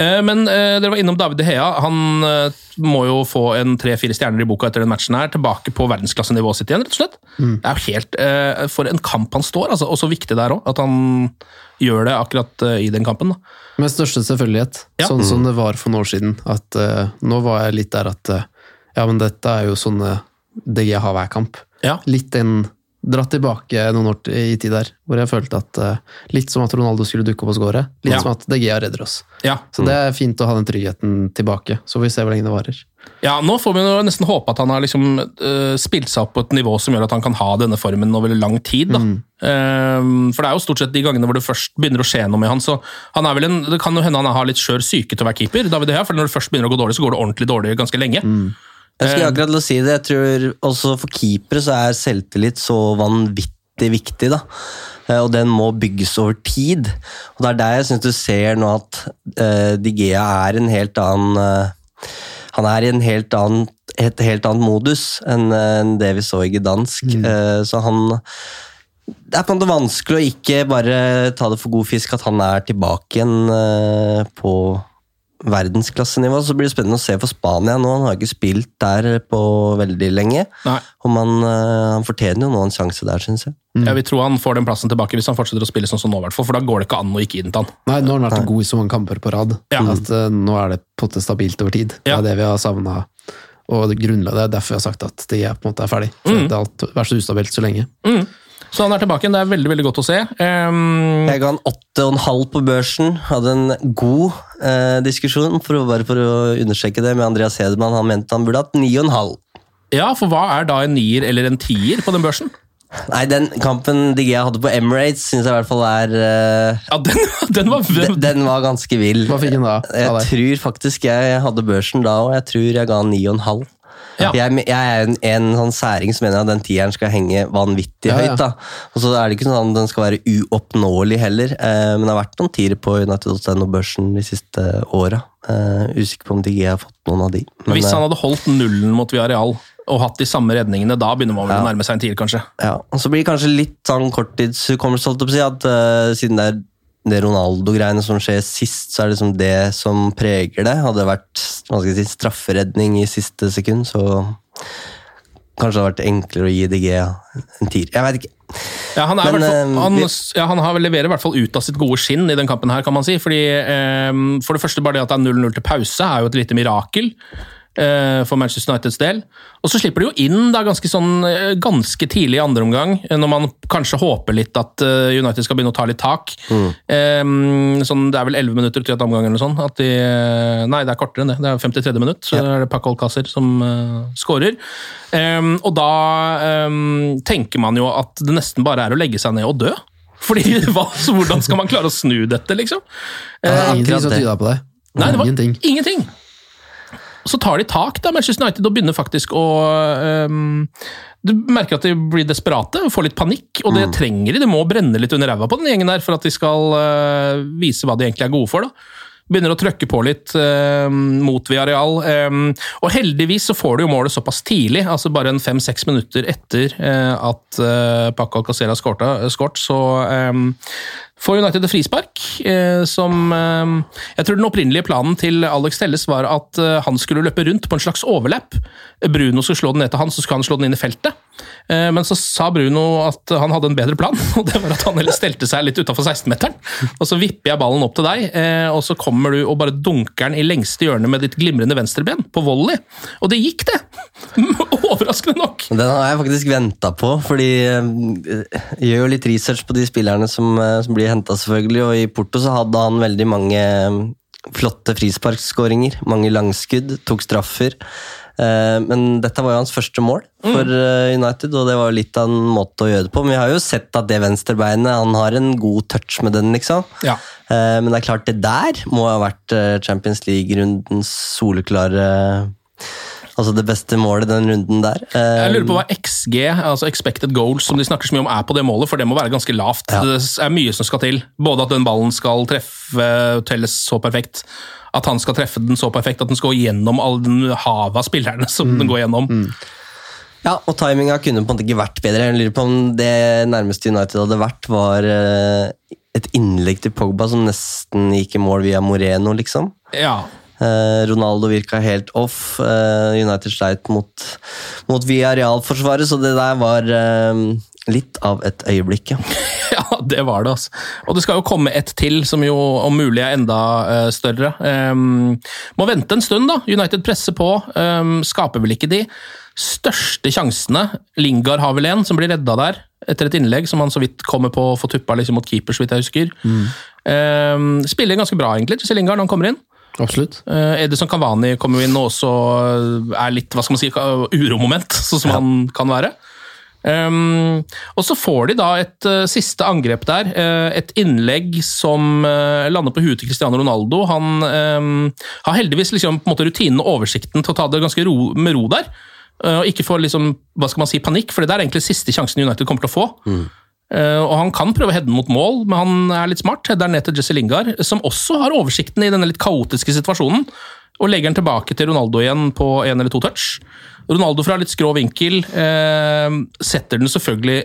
Eh, men eh, dere var innom David De Hea. Han eh, må jo få en tre-fire stjerner i boka etter den matchen her, tilbake på verdensklassenivået sitt igjen, rett og slett. Mm. Det er jo helt eh, For en kamp han står, altså, og så viktig det er òg, at han gjør det akkurat eh, i den kampen. da. Med største selvfølgelighet. Ja. Sånn som Mm. det var for noen år siden. At uh, Nå var jeg litt der at uh, ja, men dette er jo sånne DG har hver kamp. Ja. Litt den Dratt tilbake noen år i tid der, hvor jeg følte at eh, Litt som at Ronaldo skulle dukke opp og skåre. Litt Ja. som at DG redder oss. Ja. Så det er fint å ha den tryggheten tilbake. Så får vi se hvor lenge det varer. Ja, Nå får vi nesten håpe at han har liksom uh, spilt seg opp på et nivå som gjør at han kan ha denne formen over lang tid. da. Eh, for det er jo stort sett de gangene hvor det først begynner å skje noe med han. så han er vel en, Det kan jo hende han har litt skjør syke til å være keeper, David Hea, for når det først begynner å gå dårlig, så går det ordentlig dårlig ganske lenge. Jeg skulle akkurat til å si det. Jeg tror også for keepere så er selvtillit så vanvittig viktig. da. Eh, Og den må bygges over tid. Og det er der jeg syns du ser nå at uh, Digea er en helt annen uh, Han er i en helt annen, et helt annet modus enn eh, enn det vi så i Gdansk. Eh, så han det er på en måte vanskelig å ikke bare ta det for god fisk at han er tilbake igjen eh, på verdensklassenivå. Så blir det spennende å se for Spania nå. Han har ikke spilt der på veldig lenge. Nei. Og han, eh, han fortjener jo nå en sjanse der, syns jeg. Jeg vil tro han får den plassen tilbake hvis han fortsetter å spille sånn som nå, hvertfall, hvert for da går det ikke an å ikke gi den til han. Nei, nå har han vært god i så mange kamper på rad. Ja. At eh, Nå er det på en stabilt over tid. Det er det vi har savna. Og det grunnlaget er derfor vi har sagt at det er på en måte er ferdig. For Mm. Det har vært så ustabilt så lenge. Så han er tilbake igjen, det er veldig veldig godt å se. Um... Jeg ga han åtte og en halv på børsen. Hadde en god eh, diskusjon, for å, bare for å understreke det, med Andreas Hedemann. Han mente han burde hatt ni og en halv. ja, for hva er da en nier eller en tier på den børsen? Nei, den kampen DG hadde på Emirates, syns jeg i hvert fall er eh, Ja, den, den var den, den var ganske vill. Hva fikk han da? Jeg jeg tror faktisk jeg hadde børsen da, og jeg tror jeg ga han ni og en halv. Ja. Jeg, jeg er en, en sånn særing som mener at den tieren skal henge vanvittig Ja, ja. høyt. da. Og så er det ikke sånn at den skal være uoppnåelig heller, eh, men det har vært noen tiere på United.no-børsen de siste åra. Eh, usikker på om DG har fått noen av de. Men, Hvis eh, han hadde holdt nullen mot Villarreal og hatt de samme redningene, da begynner man vel å nærme seg en tier, kanskje. Ja, og Så blir det kanskje litt sånn korttidshukommelse, holdt jeg på å si, at uh, siden det er det Ronaldo-greiene som skjer sist, så er det liksom det som preger det. Hadde det vært si, strafferedning i siste sekund, så kanskje det hadde vært enklere å gi DG en tier. Jeg vet ikke. Ja, han, er Men, fall, eh, han, vi- ja, han har vel leverer i hvert fall ut av sitt gode skinn i den kampen her, kan man si. Fordi, eh, for det første, bare det at det er 0-0 til pause, er jo et lite mirakel. Eh, For Manchester Uniteds del. Og så slipper de jo inn da ganske, sånn, eh, ganske tidlig i andre omgang, eh, når man kanskje håper litt at United skal begynne å ta litt tak. Eh, sånn, det er vel 11 minutter til et omgang eller noe sånt. At de, nei, det er kortere enn det. Det er 53. minutt, så er det Paco Alcácer som uh, skårer. Um, og da um, tenker man jo at det nesten bare er å legge seg ned og dø. Fordi hva, så hvordan skal man klare å snu dette, liksom? Det er ingenting som tyda på det. Nei, det var Ingenting. ingenting. Så tar de tak, da, Manchester United, og begynner faktisk å um, Du merker at de blir desperate og får litt panikk, og det trenger de. Det må brenne litt under ræva på den gjengen der for at de skal uh, vise hva de egentlig er gode for. da. Begynner å trøkke på litt eh, mot Villarreal. eh, og heldigvis så får du jo målet såpass tidlig, altså bare en fem-seks minutter etter eh, at eh, Paco Alcacera skåret, så, eh, får United et frispark, eh, som eh, Jeg tror den opprinnelige planen til Alex Telles var at eh, han skulle løpe rundt på en slags overlapp. Bruno skulle slå den ned til han, så skulle han slå den inn i feltet. Eh, men så sa Bruno at han hadde en bedre plan, og det var at han heller stelte seg litt utafor 16-meteren. Og så vipper jeg ballen opp til deg, eh, og så kommer du og bare dunker den i lengste hjørne med ditt glimrende venstreben, på volley. Og det gikk, det! Overraskende nok. Den har jeg faktisk venta på, fordi eh, jeg gjør jo litt research på de spillerne som, som blir henta, selvfølgelig. Og i Porto så hadde han veldig mange flotte frisparkskåringer. Mange langskudd, tok straffer. Eh, Men dette var jo hans første mål for eh, United, og det var jo litt av en måte å gjøre det på. Men vi har jo sett at det venstrebeinet Han har en god touch med den, liksom. Ja. Eh, Men det er klart, det der må ha vært Champions League-rundens soleklare Altså det beste målet den runden der. Jeg lurer på hva XG, altså expected goals, som de snakker så mye om, er på det målet, for det må være ganske lavt. Ja. Det er mye som skal til. Både at den ballen skal treffe Telles så perfekt, at han skal treffe den så perfekt at den skal gå gjennom all den havet av spillerne som den går gjennom. Ja, og timinga kunne på en måte ikke vært bedre. Jeg lurer på om det nærmeste United hadde vært, var eh, et innlegg til Pogba som nesten gikk i mål via Moreno, liksom. Ja. Eh, Ronaldo virka helt off. Eh, United sleit mot, mot Villarreal-forsvaret, så det der var litt av et øyeblikk, ja. ja, det var det, altså. Og det skal jo komme et til, som jo om mulig er enda uh, større. Um, må vente en stund, da. United presser på. Um, skaper vel ikke de største sjansene. Lingard har vel en som blir redda der, etter et innlegg som han så vidt kommer på å få tuppa liksom, mot keeper, så vidt jeg husker. Um, spiller ganske bra, egentlig, Jesse Lingard, når han kommer inn. Absolutt. Uh, Edison Cavani kommer jo inn og også er litt hva skal man si, uromoment, sånn som han kan være. Um, og så får de da et uh, siste angrep der. uh, et innlegg som uh, lander på huet til Cristiano Ronaldo. Han um, har heldigvis liksom, på en måte rutinen og oversikten til å ta det ganske ro, med ro der. og ikke få liksom, hva skal man si, panikk, for det er egentlig siste sjansen United kommer til å få. Uh, og Han kan prøve å heade mot mål, men han er litt smart. Header ned til Jesse Lingard, som også har oversikten i denne litt kaotiske situasjonen. Og legger den tilbake til Ronaldo igjen på en eller to touch. Ronaldo fra litt skrå vinkel eh, setter den selvfølgelig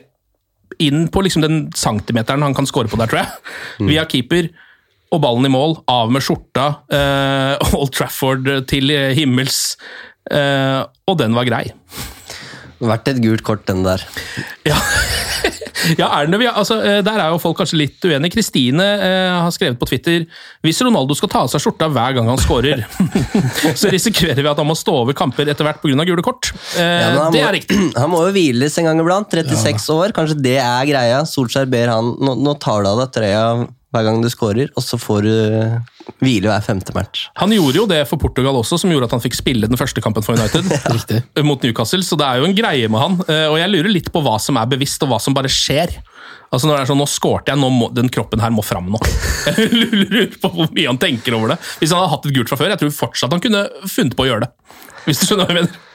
inn på liksom den centimeteren han kan score på der, tror jeg. Via keeper. Og ballen i mål, av med skjorta. Eh, Old Trafford til himmels. Eh, og den var grei. Verdt et gult kort, den der. Ja, ja er den det? Altså, eh, der er jo folk kanskje litt uenige. Kristine eh, har skrevet på Twitter hvis Ronaldo skal ta av seg skjorta hver gang han scorer, så risikerer vi at han må stå over kamper etter hvert pga. gule kort. Eh, Ja, det må- er riktig. Han må jo hviles en gang iblant. 36 år, kanskje det er greia. Solskjær ber han nå, nå tar du av deg trøya hver gang du scorer, og så får du hvile hver femte match. Han gjorde jo det for Portugal også, som gjorde at han fikk spille den første kampen for United. ja. mot Newcastle, så det er jo en greie med han. Eh, Og jeg lurer litt på hva som er bevisst, og hva som bare skjer. Altså når det er sånn, Nå skårte jeg, nå må, den kroppen her må fram nå. Jeg lurer på hvor mye han tenker over det. Hvis han hadde hatt et gult fra før, jeg tror fortsatt han kunne funnet på å gjøre det. Hvis du skjønner hva jeg mener.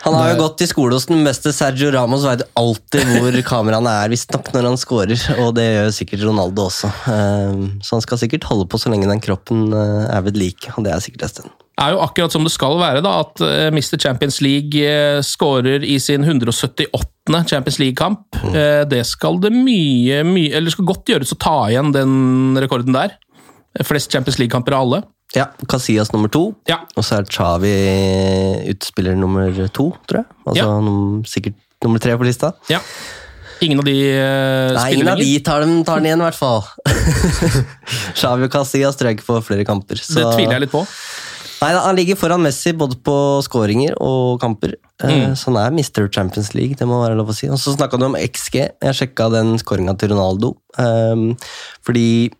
Han har jo gått i skole hos den beste Sergio Ramos, veit alltid hvor kameraene er visstnok når han scorer, og det gjør sikkert Ronaldo også. Eh, Så han skal sikkert holde på så lenge den kroppen eh, er ved like, og det er sikkert en stund. Det er jo akkurat som det skal være, da, at eh, Mr. Champions League eh, skårer i sin 178. Champions League-kamp. Mm. Det skal det mye, mye Eller det skal godt gjøres å ta igjen den rekorden der. Flest Champions League-kamper av alle. Ja, Casillas nummer to, Ja. og så er Xavi utspiller nummer to, tror jeg. Altså Ja. num- sikkert nummer tre på lista. Ja. Ingen av de eh, Nei, ingen av de tar den, tar den igjen, i hvert fall. Xavi og Casillas tror jeg ikke får flere kamper. Så. Det tviler jeg litt på. Nei, Han ligger foran Messi både på skåringer og kamper. Eh, Mm. Så han er Mr. Champions League, det må være lov å si. Og så snakka du om XG. Jeg sjekka den skåringa til Ronaldo. Um, fordi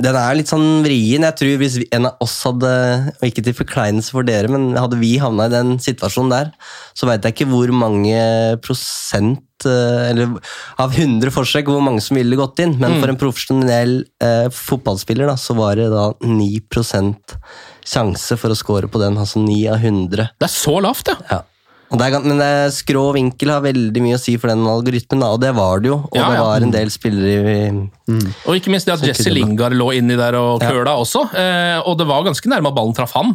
den er litt sånn vrien. Jeg tror Hvis vi- en av oss hadde, og ikke til forkleinelse for dere, men hadde vi havna i den situasjonen der, så veit jeg ikke hvor mange prosent eh, eller av 100 forsøk hvor mange som ville gått inn. Men Mm. for en profesjonell eh, fotballspiller da, så var det da 9% sjanse for å score på den. Altså 9 av 100. Det er så lavt, ja. Ja. Og det er, men det er, skrå vinkel har veldig mye å si for den algoritmen, da, og det var det jo. Og Ja, det var en del spillere i Og ikke minst det at Jesse. Lingard lå inni der og Ja. køla også. Eh, og det var ganske nærme at ballen traff han.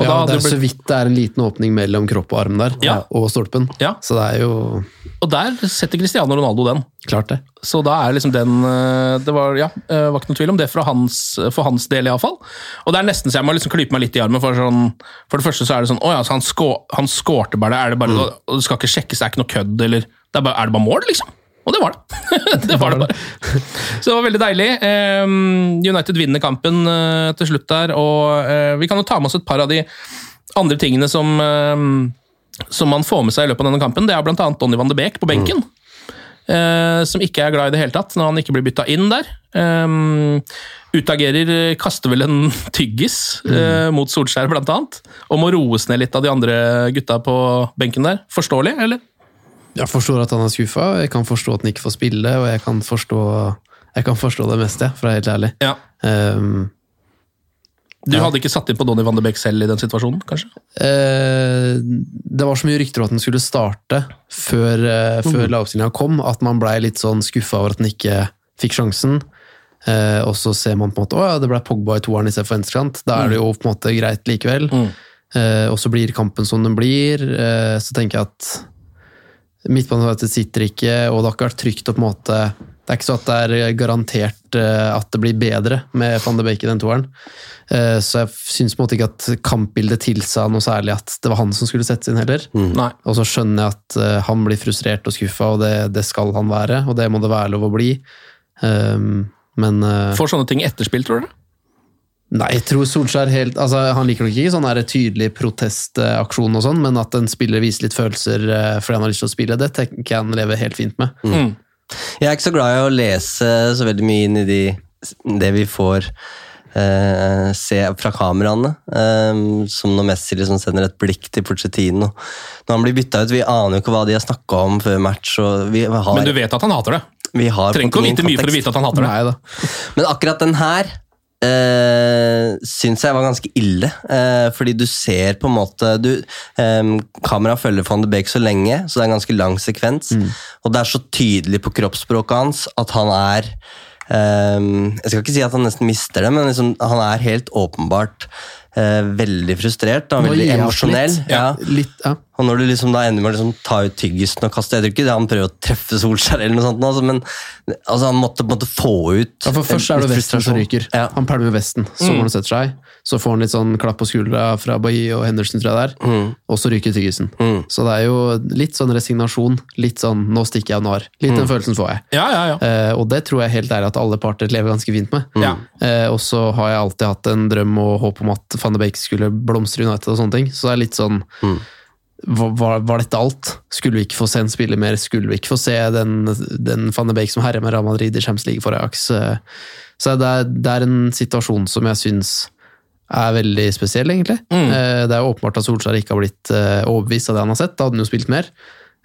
Ja. Og ja, det er blitt... så vidt det er en liten åpning mellom kropp og arm der, Ja. og stolpen. Ja. Så det er jo og der setter Cristiano Ronaldo den. klart det. Så da er liksom den eh, Det var, ja, eh, var ikke noe tvil om det hans, for hans del, iallfall. Og det er nesten så jeg må liksom klype meg litt i armen. For, sånn, for det første så er det sånn Å ja, så han, skå, han skårte bare det. Er det bare mm. Det skal ikke sjekkes, det er ikke noe kødd, eller det er, bare, er det bare mål, liksom? Og det var det. det var det bare. Så det var veldig deilig. Eh, United vinner kampen eh, til slutt der, og eh, vi kan jo ta med oss et par av de andre tingene som eh, som man får med seg i løpet av denne kampen, det er bl.a. Donny van de Beek på benken. eh, som ikke er glad i det hele tatt når han ikke blir bytta inn der. Um, utagerer kaster vel en tyggis uh, mot Solskjær, blant annet. Og må roes ned litt av de andre gutta på benken der. Forståelig, eller? Jeg forstår at han er skuffa, jeg kan forstå at han ikke får spille, og jeg kan forstå, jeg kan forstå det meste, for å være helt ærlig. Ja. Um, Du hadde ikke satt inn på Donny van de Beek selv i den situasjonen, kanskje? eh, det var så mye rykter om at han skulle starte før, eh, før Mhm. lagoppstillinga kom, at man blei litt sånn skuffa over at han ikke fikk sjansen. Eh, og så ser man på en måte å ja, det ble Pogba i toeren istedenfor venstrekant. Da er det jo på en måte greit likevel. Mm. Eh, og så blir kampen som den blir. Eh, så tenker jeg at midtbanefeltet sitter ikke, og det har ikke vært trygt å på en måte Det er ikke så at det er garantert eh, at det blir bedre med van de Beek i den toeren. Eh, så jeg syns på en måte ikke at kampbildet tilsa noe særlig at det var han som skulle settes inn heller. Mm. Og så skjønner jeg at eh, han blir frustrert og skuffa, og det, det skal han være, og det må det være lov å bli. Um, men eh, Får sånne ting etterspill, tror dere? Nei, jeg tror Solskjær helt altså, Han liker nok ikke sånn tydelig protestaksjon og sånn, men at en spiller viser litt følelser eh, fordi han har lyst til å spille, det tenker jeg han lever helt fint med. Mm. Jeg er ikke så glad i å lese så veldig mye inn i de, det vi får eh, se fra kameraene. Eh, som når Messi liksom sender et blikk til Pochettino. Når han blir bytta ut, vi aner jo ikke hva de har snakka om før match. Og vi har, Men du vet at han hater det. vi har Trenger ikke å vite mye for å vite at han hater det. Nei da. Men akkurat den her uh, syns jeg var ganske ille. eh, fordi du ser på en måte du, eh, Kameraet følger van de Beek så lenge, så det er en ganske lang sekvens. Og det er så tydelig på kroppsspråket hans at han er eh, Jeg skal ikke si at han nesten mister det, men liksom, han er helt åpenbart eh, veldig frustrert. Er veldig emosjonell. litt. Ja. Litt, ja. Og når du liksom da ender med å liksom ta ut tyggisen og kaste Jeg tror ikke det han prøver å treffe Solskjær, eller noe sånt, altså, men altså, han måtte måte få ut Ja, for Først er det vesten som ryker. Ja. Han pælmer vesten, så Mm. han setter seg. Så får han litt sånn klapp på skuldra fra Bailly og Henderson, tror jeg det er. Mm. Og så ryker tyggisen. Så det er jo litt sånn resignasjon. Litt sånn 'nå stikker jeg og nar'. Litt Mm. den følelsen får jeg. Ja, ja, ja. Eh, og det tror jeg helt ærlig at alle parter lever ganske fint med. Ja. Eh, og så har jeg alltid hatt en drøm og håp om at van de Beek skulle blomstre i United og sånne ting. Så det er litt sånn var, var- dette alt? Skulle vi ikke få se en spiller mer? Skulle vi ikke få se den, den van de Beek som herjer med Real Madrid i Champions League for Ajax? Eh, Så det er, det er en situasjon som jeg syns er veldig spesiell, egentlig. Mm. Det er åpenbart at Solskjær ikke har blitt eh, overbevist av det han har sett. Da hadde han jo spilt mer.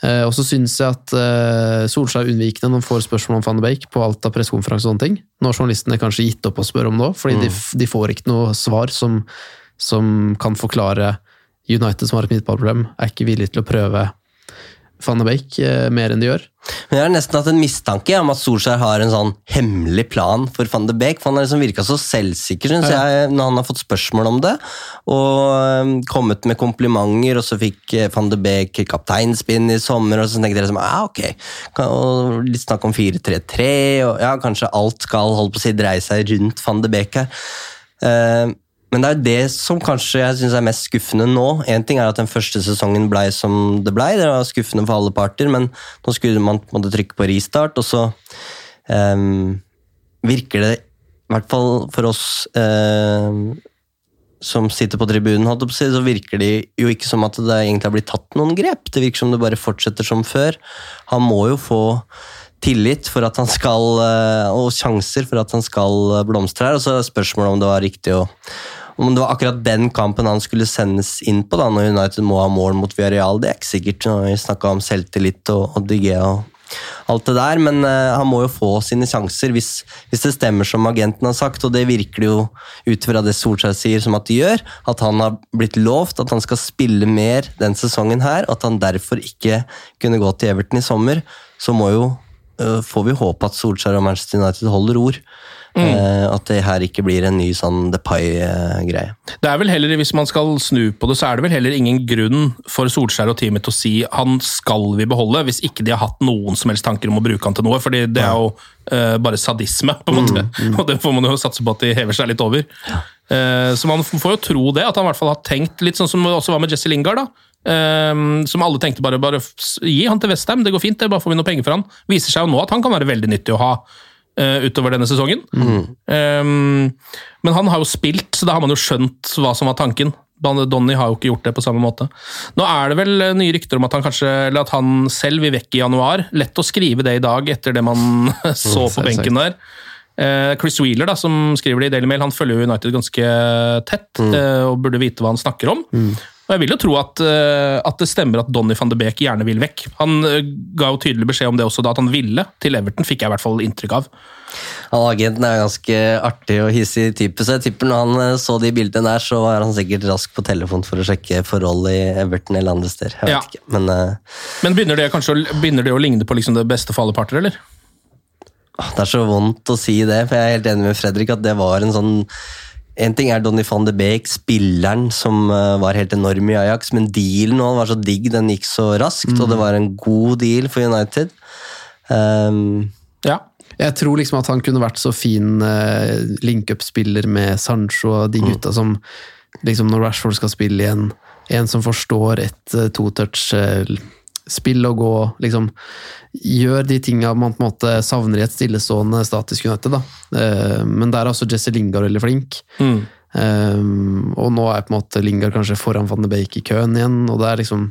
Eh, Og så syns jeg at eh, Solskjær er unnvikende når han får spørsmål om van de Beek på alt av pressekonferanse og sånne ting. Nå har journalistene kanskje gitt opp å spørre om det òg, fordi de, de får ikke noe svar som, som kan forklare United som har et midtballproblem, er ikke villig til å prøve van de Beek eh, mer enn de gjør. Men jeg har nesten hatt en mistanke om at Solskjær har en sånn hemmelig plan for van de Beek. For han har liksom virka så selvsikker synes jeg, når han har fått spørsmål om det. Og øhm, kommet med komplimenter, og så fikk eh, van de Beek kapteinspinn i sommer. Og så tenkte jeg liksom, ja ok, Kan- og litt snakk om 4-3-3, og ja, kanskje alt skal holde på å si dreie seg rundt van de Beek her. Eh, men det er det som kanskje jeg synes er mest skuffende nå. En ting er at den første sesongen blei som det blei, det var skuffende for alle parter, men nå skulle man på trykke på restart, og så um, virker det, i hvert fall for oss um, som sitter på tribunen, så virker det jo ikke som at det egentlig har blitt tatt noen grep. Det virker som det bare fortsetter som før. Han må jo få tillit for at han skal, eh, og sjanser for at han skal blomstre her. Og så er spørsmålet om det var riktig å om det var akkurat den kampen han skulle sendes inn på da, når United må ha mål mot Villarreal, det er ikke sikkert. Når vi snakka om selvtillit og, og DG og alt det der, men uh, han må jo få sine sjanser hvis, hvis det stemmer som agenten har sagt, og det virker jo ut fra det Solskjær sier som at det gjør, at han har blitt lovt at han skal spille mer den sesongen her, at han derfor ikke kunne gå til Everton i sommer, så må jo får vi håpe at Solskjær og Manchester United holder ord. Mm. at det her ikke blir en ny sånn Depay-greie. Det er vel heller, Hvis man skal snu på det, så er det vel heller ingen grunn for Solskjær og teamet til å si han skal vi beholde, hvis ikke de har hatt noen som helst tanker om å bruke han til noe. fordi det er jo uh, bare sadisme, på en måte. Og det får man jo satse på at de hever seg litt over. Eh, så man får jo tro det, at han i hvert fall har tenkt litt sånn som det også var med Jesse Lingard. da. Eh, som alle tenkte bare, bare gi han til Westham, det går fint, det bare får vi noe penger for han. Viser seg jo nå at han kan være veldig nyttig å ha uh, utover denne sesongen. Um, men han har jo spilt, så da har man jo skjønt hva som var tanken. Donny har jo ikke gjort det på samme måte. Nå er det vel eh, nye rykter om at han kanskje, eller at han selv vil vekk i januar. Lett å skrive det i dag etter det man så på benken der. Eh, Chris Wheeler, da, som skriver det i Daily Mail, han følger jo United ganske tett mm. og burde vite hva han snakker om. Og Jeg vil jo tro at, eh, at det stemmer at Donny van de Beek gjerne vil vekk. Han eh, ga jo tydelig beskjed om det også da, at han ville til Everton, fikk jeg i hvert fall inntrykk av. Han Agenten er ganske artig og hissig type, så jeg tipper når han eh, så de bildene der, så var han sikkert rask på telefon for å sjekke forhold i Everton eller andre steder. Jeg vet Ja. ikke, men uh... Men begynner det kanskje begynner det å ligne på liksom det beste for alle parter, eller? Det er så vondt å si det, for jeg er helt enig med Fredrik at det var en sånn En ting er Donny van de Beek, spilleren som eh, var helt enorm i Ajax, men dealen han var så digg, den gikk så raskt, og det var en god deal for United. Um, Ja. Jeg tror liksom at han kunne vært så fin uh, link-up-spiller med Sancho og de gutta som liksom når Rashford skal spille igjen, en som forstår et uh, to-touch-spill og gå liksom Gjør de tinga man på en måte savner i et stillestående statisk United. da. Eh, men der er også Jesse Lingard veldig flink. Eh, og nå er på en måte Lingard kanskje foran Van de Beek i køen igjen, og det er liksom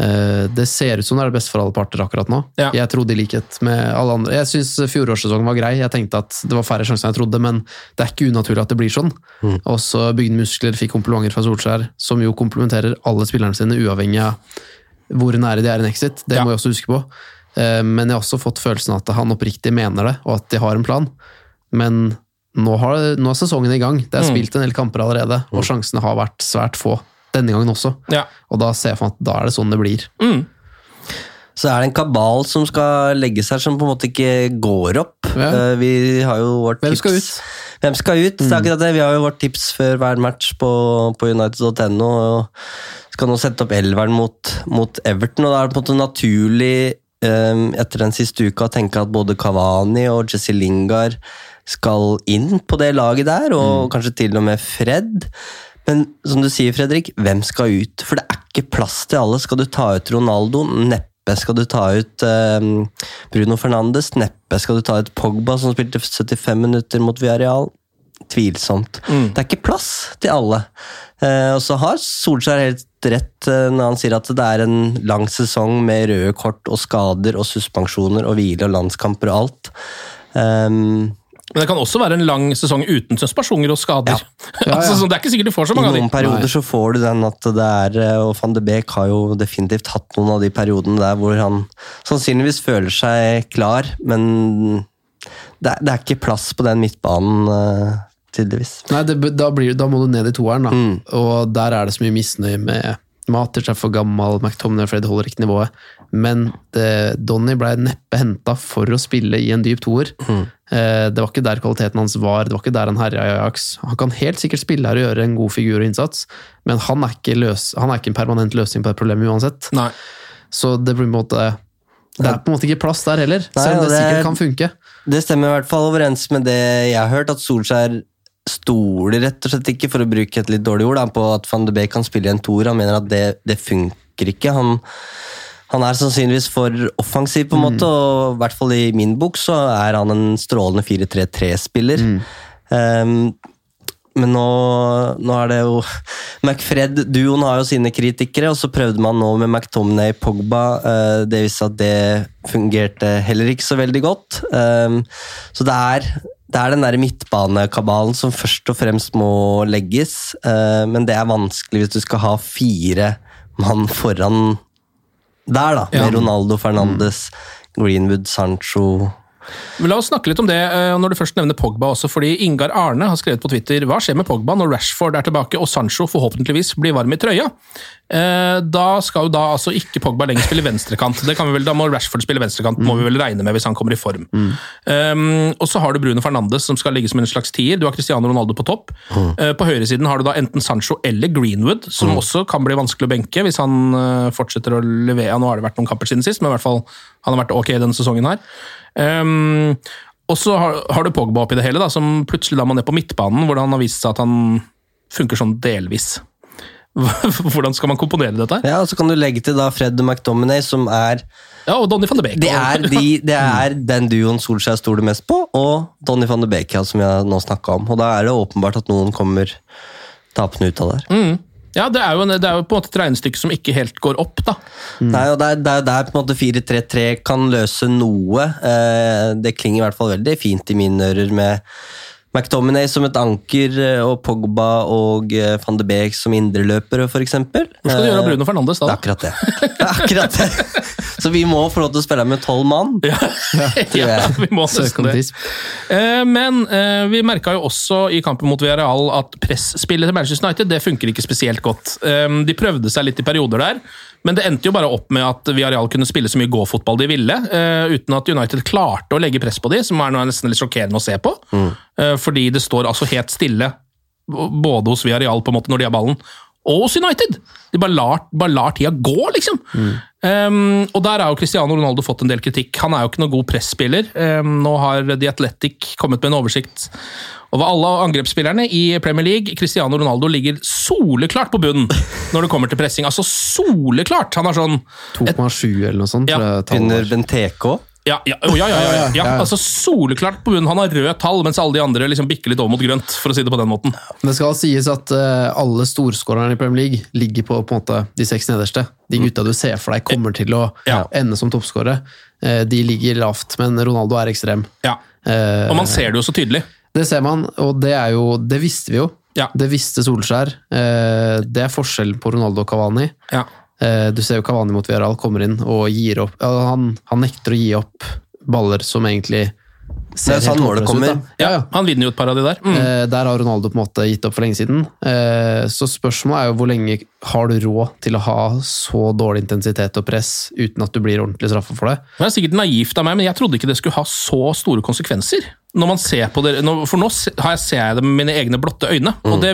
uh, Det ser ut som det er det beste for alle parter akkurat nå. Ja. Jeg trodde i likhet med alle andre Jeg syns fjorårssesongen var grei. Jeg tenkte at det var færre sjanser enn jeg trodde, men det er ikke unaturlig at det blir sånn. Også bygde muskler, fikk komplimenter fra Solskjær, som jo komplementerer alle spillerne sine, uavhengig av hvor nære de er en exit. Det Ja. må jeg også huske på. Eh, Men jeg har også fått følelsen av at han oppriktig mener det, og at de har en plan. Men nå, har, nå er sesongen i gang. Det er spilt en del kamper allerede, og sjansene har vært svært få. Denne gangen også. Ja. Og da ser jeg for meg at da er det sånn det blir. Så er det en kabal som skal legge seg, som på en måte ikke går opp. Ja. Eh, vi har jo vårt Hvem tips. skal ut? Hvem skal ut? Det er akkurat det. Vi har jo vårt tips før hver match på, på United.no. Skal nå sette opp elveren mot, mot Everton, og da er det på en måte naturlig um, etter den siste uka å tenke at både Cavani og Jesse Lingard skal inn på det laget der, og kanskje til og med Fred. Men som du sier, Fredrik, hvem skal ut? For det er ikke plass til alle. Skal du ta ut Ronaldo? Neppe. Skal du ta ut eh, Bruno Fernandes? Neppe. Skal du ta ut Pogba, som spilte 75 minutter mot Villarreal? Tvilsomt. Det er ikke plass til alle. Eh, og så har Solskjær helt rett eh, når han sier at det er en lang sesong med røde kort og skader og suspensjoner og hvile og landskamper og alt. Um, Men det kan også være en lang sesong uten spasjonger og skader. Ja, Ja, ja. altså, det er ikke sikkert du får så mange av noen perioder Nei. så får du den at det er eh, Og van de Beek har jo definitivt hatt noen av de periodene der hvor han sannsynligvis føler seg klar, men det er, det er ikke plass på den midtbanen, eh, tydeligvis. Nei, det, da, blir, da må du ned i toeren, da. Og der er det så mye misnøye med Matic er for gammel, McTominay og Fred holder ikke nivået. Men det, Donny ble neppe henta for å spille i en dyp toer. Eh, det var ikke der kvaliteten hans var, det var ikke der han herja i Ajax. Han kan helt sikkert spille her og gjøre en god figur og innsats, men han er ikke, løs, han er ikke en permanent løsning på det problemet uansett. Nei. Så det blir på en måte det er på en måte ikke plass der heller, Nei, selv om det det er- sikkert kan funke. Det stemmer i hvert fall overens med det jeg har hørt, at Solskjær stoler rett og slett ikke, for å bruke et litt dårlig ord, da, på at van de Beek kan spille i en toer. Han mener at det, det funker ikke. Han, han er sannsynligvis for offensiv, på en måte, og i hvert fall i min bok så er han en strålende 4-3-3-spiller. Um, men nå, nå er det jo McFred-duoen har jo sine kritikere, og så prøvde man nå med McTominay Pogba. eh, Det viste at det fungerte heller ikke så veldig godt. Um, Så det er, det er den der midtbanekabalen som først og fremst må legges, eh, men det er vanskelig hvis du skal ha fire mann foran der, da. Ja. Med Ronaldo Fernandes, Greenwood, Sancho Men La oss snakke litt om det eh, når du først nevner Pogba også, fordi Ingar Arne har skrevet på Twitter hva skjer med Pogba når Rashford er tilbake og Sancho forhåpentligvis blir varm i trøya? Eh, da skal jo da altså ikke Pogba lenger spille venstrekant. Det kan vi vel, Da må Rashford spille venstrekant, må vi vel regne med hvis han kommer i form. Um, og så har du Bruno Fernandes som skal ligge som en slags tier. Du har Cristiano Ronaldo på topp. Eh, på høyresiden har du da enten Sancho eller Greenwood, som også kan bli vanskelig å benke hvis han fortsetter å levere. Nå har det vært noen kamper siden sist, men i hvert fall han har vært ok denne sesongen her. Um, og så har, har du Pogba oppi det hele, da, som plutselig da må ned på midtbanen, hvor han har vist seg at han funker sånn delvis. Hvordan skal man komponere dette? Ja, og Så kan du legge til da Fred McDominay, som er Ja, og Donny van de Beek. Det er, de, det er den duoen Solskjær stoler mest på, og Donny van de Beek, ja, som jeg nå snakka om. Og Da er det åpenbart at noen kommer tapende ut av det Mm. Ja, det er, jo en, det er jo på en måte et regnestykke som ikke helt går opp, da. Mm. Det er jo der, der på en måte 4-3-3 kan løse noe. Eh, det klinger i hvert fall veldig fint i mine ører med McTominay som et anker eh, og Pogba og eh, van de Beek som indreløpere, f.eks. Hvor skal du gjøre av Bruno Fernandes da? Det er akkurat det. det, er akkurat det. Så vi må få lov til å spille med tolv mann. Ja, ja, vi må nesten det. Eh, Men eh, vi merka jo også i kampen mot Villarreal at presspillet til Manchester United det funker ikke spesielt godt. Eh, De prøvde seg litt i perioder der, men det endte jo bare opp med at Villarreal kunne spille så mye gåfotball de ville, uten at United klarte å legge press på de, som er noe nesten litt sjokkerende å se på. Mm. Fordi det står altså helt stille, både hos Villarreal på en måte når de har ballen, og hos United! De bare lar, bare lar tida gå, liksom. Um, og der har jo Cristiano Ronaldo fått en del kritikk. Han er jo ikke noen god presspiller. Um, nå har The Athletic kommet med en oversikt over alle angrepsspillerne i Premier League. Cristiano Ronaldo ligger soleklart på bunnen når det kommer til pressing. Altså soleklart! Han har sånn 2,7 eller noe sånt. Ja. tror jeg tallet Under Benteco Benteke òg. Ja, ja, oh, ja, ja, ja. Altså Soleklart på bunnen. Han har røde tall, mens alle de andre liksom bikker litt over mot grønt. for å si Det på den måten. Det skal sies at uh, alle storskårerne i Premier League ligger på, på måte, de seks nederste. De gutta du ser for deg kommer til å ende som toppskårere. uh, de ligger lavt, men Ronaldo er ekstrem. Ja. Eh, Og man ser det jo så tydelig. Det ser man, og det er jo Det visste vi jo. Ja. Det visste Solskjær. Det er forskjellen på Ronaldo og Cavani. Ja. Eh, Du ser jo Cavani mot Villarreal kommer inn og gir opp han, han nekter å gi opp baller som egentlig ser helt sånn håpløse ut, da. Ja, ja. Han vinner jo et par av de der. Mm. Eh, Der har Ronaldo på en måte gitt opp for lenge siden. Eh, Så spørsmålet er jo hvor lenge har du råd til å ha så dårlig intensitet og press uten at du blir ordentlig straffa for det? Det er sikkert naivt av meg, men jeg trodde ikke det skulle ha så store konsekvenser. Når man ser på det, For nå se- har jeg, ser jeg det med mine egne blotte øyne, og det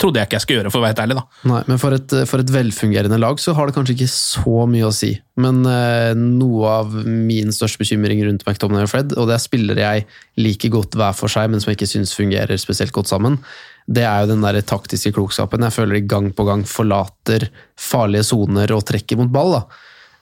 trodde jeg ikke jeg skulle gjøre. for å være helt ærlig da. Nei, men for et, for et velfungerende lag så har det kanskje ikke så mye å si. Men eh, noe av min største bekymring rundt McDonagh og Fred, og det er spillere jeg liker godt hver for seg, men som jeg ikke syns fungerer spesielt godt sammen, det er jo den der taktiske klokskapen. Jeg føler de gang på gang forlater farlige soner og trekker mot ball. da.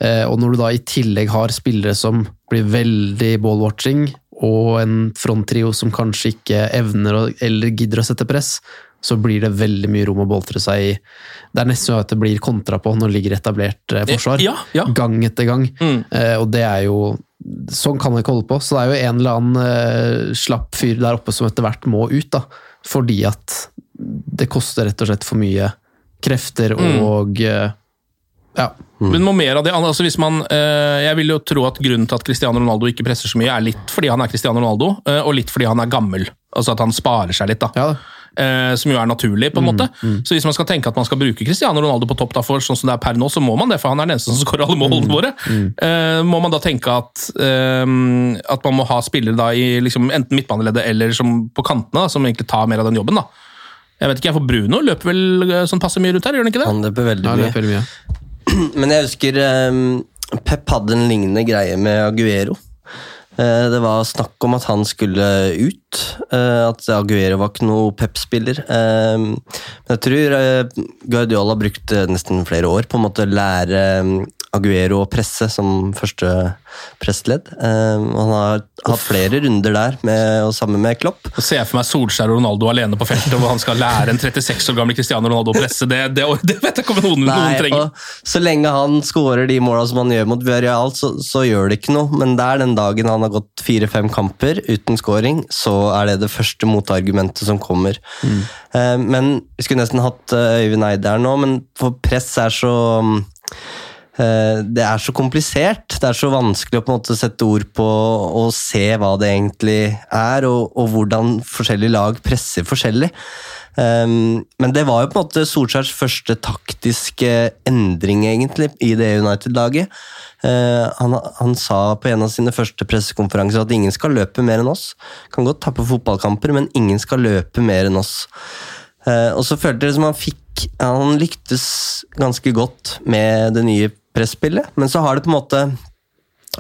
Eh, og når du da i tillegg har spillere som blir veldig ball-watching, og en fronttrio som kanskje ikke evner eller gidder å sette press, så blir det veldig mye rom å boltre seg i. Det er nesten sånn at det blir kontra på når det ligger etablert eh, forsvar. Ja, ja. Gang etter gang. Mm. Eh, og det er jo Sånn kan det ikke holde på. Så det er jo en eller annen eh, slapp fyr der oppe som etter hvert må ut, da. Fordi at det koster rett og slett for mye krefter Mm. og eh, Ja. Men må mer av det, altså hvis man, eh, Jeg vil jo tro at grunnen til at Cristiano Ronaldo ikke presser så mye, er litt fordi han er Cristiano Ronaldo, eh, og litt fordi han er gammel. Altså at han sparer seg litt, da. ja. Eh, som jo er naturlig, på en måte. Så hvis man skal tenke at man skal bruke Cristiano Ronaldo på topp, da, for sånn som det er per nå, så må man det, for han er den eneste som skårer alle målene våre. Eh, må man da tenke at, at man må ha spillere da i liksom, enten midtbaneleddet eller som på kantene, da, som egentlig tar mer av den jobben, da. Jeg vet ikke, jeg for Bruno løper vel sånn passe mye rundt her, gjør han ikke det? Han løper veldig mye. løper veldig mye. Men jeg husker um, Pep hadde en lignende greie med Aguero. Uh, Det var snakk om at han skulle ut. Uh, At Aguero var ikke noe Pep-spiller. Uh, Men jeg tror Guardiola brukte nesten flere år på en måte å lære Aguero og presse som første pressledd. Um, Han har hatt flere runder der, med, og sammen med Klopp. Så ser jeg for meg Solskjær og Ronaldo alene på feltet, hvor han skal lære en 36 år gammel Cristiano Ronaldo å presse. Det, det, det vet jeg ikke om noen, noen trenger. så lenge han skårer de måla som han gjør mot Villarreal, så, så gjør det ikke noe. Men det er den dagen han har gått fire-fem kamper uten scoring, så er det det første motargumentet som kommer. Eh, men vi skulle nesten hatt eh, Øyvind Eide her nå, men for press er så mm, eh, det er så komplisert. Det er så vanskelig å på en måte sette ord på og se hva det egentlig er, og, og hvordan forskjellige lag presser forskjellig. Um, men det var jo på en måte Solskjærs første taktiske endring, egentlig, i det United-laget. Uh, han, han, sa på en av sine første pressekonferanser at ingen skal løpe mer enn oss. Kan godt tappe fotballkamper, men ingen skal løpe mer enn oss. Uh, og så følte jeg som han fikk Han lyktes ganske godt med det nye presspillet, men så har det på en måte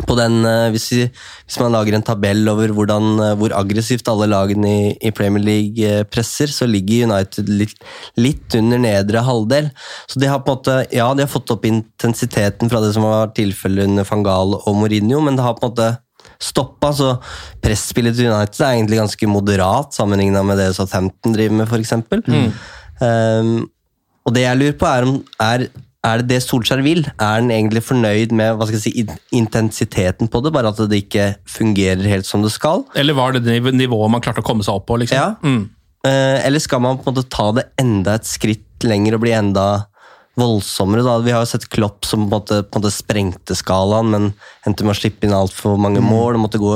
på den, eh, hvis, vi, hvis, man lager en tabell over hvordan, eh, hvor aggressivt alle lagene i, i, Premier League eh, presser, så ligger United litt, litt, under nedre halvdel. Så de har på en måte, ja, de har fått opp intensiteten fra det som var tilfellet under Fangal og Mourinho, men det har på en måte stoppa. Så presspillet til United er egentlig ganske moderat sammenligna med det Southampton driver med, f.eks. Mm. Um, og det jeg lurer på, er om er er det det Solskjær vil? Er han egentlig fornøyd med hva skal jeg si, intensiteten på det, bare at det ikke fungerer helt som det skal? Eller var det det nivået man klarte å komme seg opp på? liksom? Ja. Mm. Eh, eller skal man på en måte ta det enda et skritt lenger og bli enda voldsommere? da? Vi har jo sett Klopp som på en måte, på en måte sprengte skalaen, men endte med å slippe inn altfor mange mm. mål. og måtte gå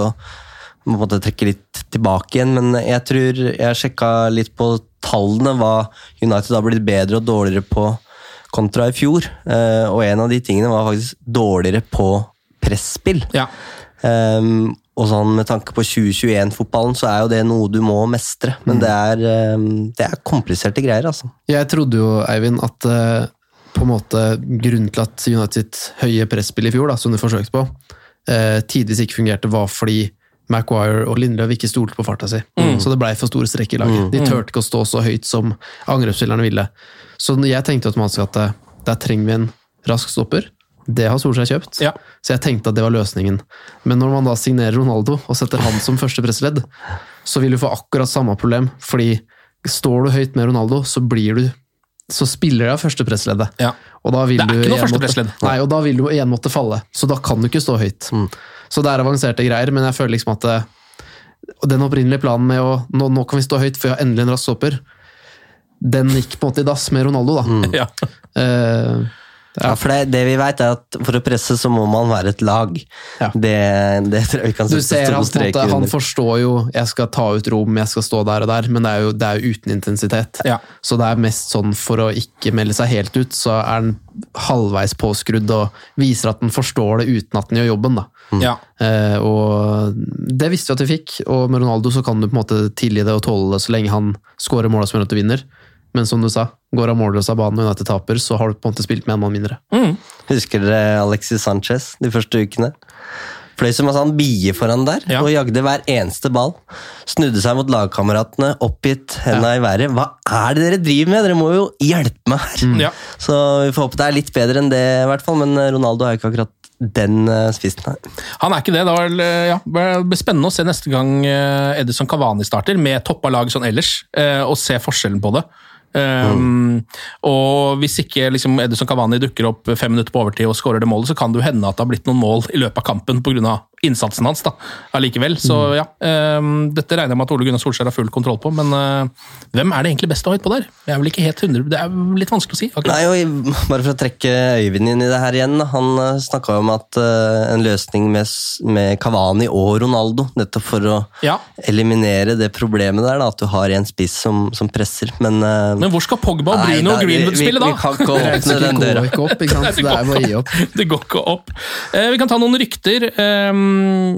måtte trekke litt tilbake igjen, men jeg tror jeg sjekka litt på tallene, hva United har blitt bedre og dårligere på kontra i fjor. Eh, og en av de tingene var faktisk dårligere på presspill. Ja. Um, og sånn Med tanke på 2021-fotballen så er jo det noe du må mestre. Men mm. det, er, um, det, er, kompliserte greier, altså. Jeg trodde jo, Eivind, at uh, på en måte grunnen til at United høye presspill i fjor, da, som du forsøkte på, uh, tidvis ikke fungerte, var fordi Maguire og Lindløv ikke stolte på farta si. Mm. Så det blei for store strekk i laget. Mm. De turte ikke å stå så høyt som angrepsspillerne ville. Så jeg tenkte automatisk at eh, der trenger vi en rask stopper. Det har Solskjær kjøpt, ja. så jeg tenkte at det var løsningen. Men når man da signerer Ronaldo og setter han som første pressledd, så vil du få akkurat samme problem. Fordi står du høyt med Ronaldo, så blir du så spiller av første pressleddet. Ja. Og da vil det er ikke noe første pressledd. Nei, og da vil du igjen måtte falle. Så da kan du ikke stå høyt. Mm. Så det er avanserte greier, men jeg føler liksom at det, eh, den opprinnelige planen med å nå, nå, kan vi stå høyt, for vi har endelig en rask stopper den gikk på en måte i dass med Ronaldo, da. Mm. Ja. Uh, ja. ja. for det, det vi vet er at For å presse så må man være et lag. Ja. Det, det, tror jeg vi kan sette store streker under. Han forstår jo jeg skal ta ut rom, jeg skal stå der og der, men det er jo, det er jo uten intensitet. Ja. Så det er mest sånn for å ikke melde seg helt ut, så er han halvveis påskrudd og viser at han forstår det uten at han gjør jobben. da. Mm. Ja. Uh, og Det visste vi at vi fikk, og med Ronaldo så kan du på en måte tilgi det og tåle det så lenge han skårer måla som gjør at du vinner. Men som du sa, går han målløs av banen og United taper, så har du på en måte spilt med en mann mindre. Mm. Husker dere Alexis Sanchez de første ukene? Fløy som en sånn bie foran der ja. og jagde hver eneste ball. Snudde seg mot lagkameratene, oppgitt, henda ja. i været. Hva er det dere driver med? Dere må jo hjelpe meg her! Mm. Ja. Så vi får håpe det er litt bedre enn det, i hvert fall. Men Ronaldo er ikke akkurat den uh, spissen her. Han er ikke det. Det var, ja, blir spennende å se neste gang Edison Cavani starter, med toppa lag sånn ellers, og se forskjellen på det. Um, og hvis ikke liksom, Edison Cavani dukker opp fem minutter på overtid og skårer det målet, så kan det jo hende at det har blitt noen mål i løpet av kampen pga innsatsen hans da, allikevel. Så mm. ja, um, dette regner jeg med at Ole Gunnar Solskjær har full kontroll på, men uh, hvem er det egentlig best å ha høyt på der? Jeg er vel ikke helt 100, Det er litt vanskelig å si. Akkurat. Nei, og Bare for å trekke Øyvind inn i det her igjen. Han uh, eh, snakka om at uh, en løsning med, med Kavani og Ronaldo, nettopp for å ja. eliminere det problemet der, da, at du har en spiss som, som presser. Men, uh, men hvor skal Pogba og Bruno og Greenwood spille, da? Vi, vi kan ikke åpne den døra. Ikke ikke? Det, er bare opp. det går ikke opp. vi kan ta noen rykter. Um,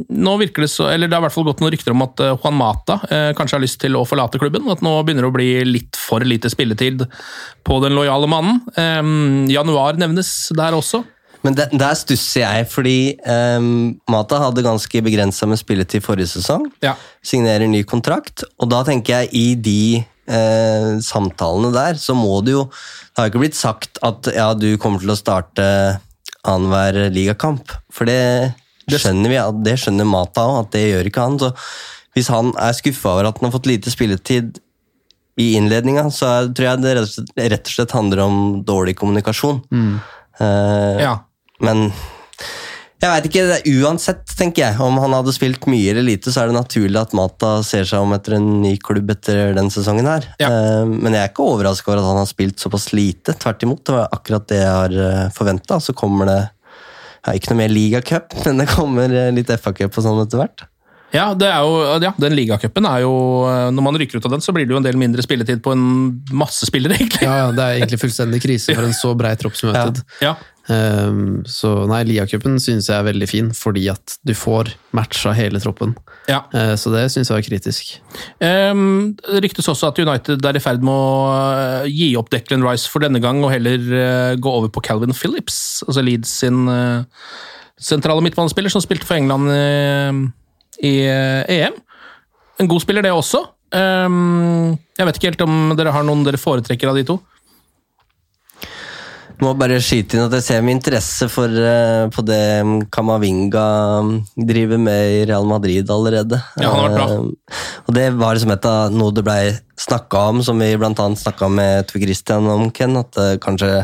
nå virker det så, eller det har i hvert fall gått noen rykter om at eh, Juan Mata eh, kanskje har lyst til å forlate klubben. At nå begynner det å bli litt for lite spilletid på den lojale mannen. Eh, januar nevnes der også. Men der, der stusser jeg, fordi eh, Mata hadde ganske begrensa med spilletid forrige sesong. Ja. Signerer ny kontrakt, og da tenker jeg i de uh, samtalene der, så må det jo Det har ikke blitt sagt at ja, du kommer til å starte annenhver ligakamp. For det det skjønner vi, det skjønner Mata òg, at det gjør ikke han. Så hvis han er skuffa over at han har fått lite spilletid i innledninga, så tror jeg det rett og slett handler om dårlig kommunikasjon. Mm. Uh, ja. Men jeg veit ikke. Uansett, tenker jeg, om han hadde spilt mye eller lite, så er det naturlig at Mata ser seg om etter en ny klubb etter den sesongen her. Ja. Uh, men jeg er ikke overraska over at han har spilt såpass lite. Tvert imot, det var akkurat det jeg har eh, forventa. Så kommer det ja, ikke noe mer ligacup, men det kommer eh, litt FA-cup og sånn etter hvert. Ja, det er jo, ja, den ligacupen er jo eh, Når man rykker ut av den, så blir det jo en del mindre spilletid på en masse spillere, egentlig. Ja, ja, det er egentlig fullstendig krise for en så brei tropp som United. Ja. Um, så nei, Lia-cupen synes jeg er veldig fin, fordi at du får matcha hele troppen. Ja. Uh, så det synes jeg er kritisk. Um, det ryktes også at United er i ferd med å uh, gi opp Declan Rice for denne gang, og heller uh, gå over på Calvin Phillips, altså Leeds sin sentrale midtbanespiller, som spilte for England i EM. En god spiller, det også. Um, jeg vet ikke helt om dere har noen dere foretrekker av de to? Må bare skyte inn at jeg ser med interesse for, uh, på det Kamavinga driver med i Real Madrid allerede. Ja, han har vært bra. Uh, og det var liksom et av noe det blei snakka om, som vi annet snakka med Tve Christian om, Ken. At uh, kanskje det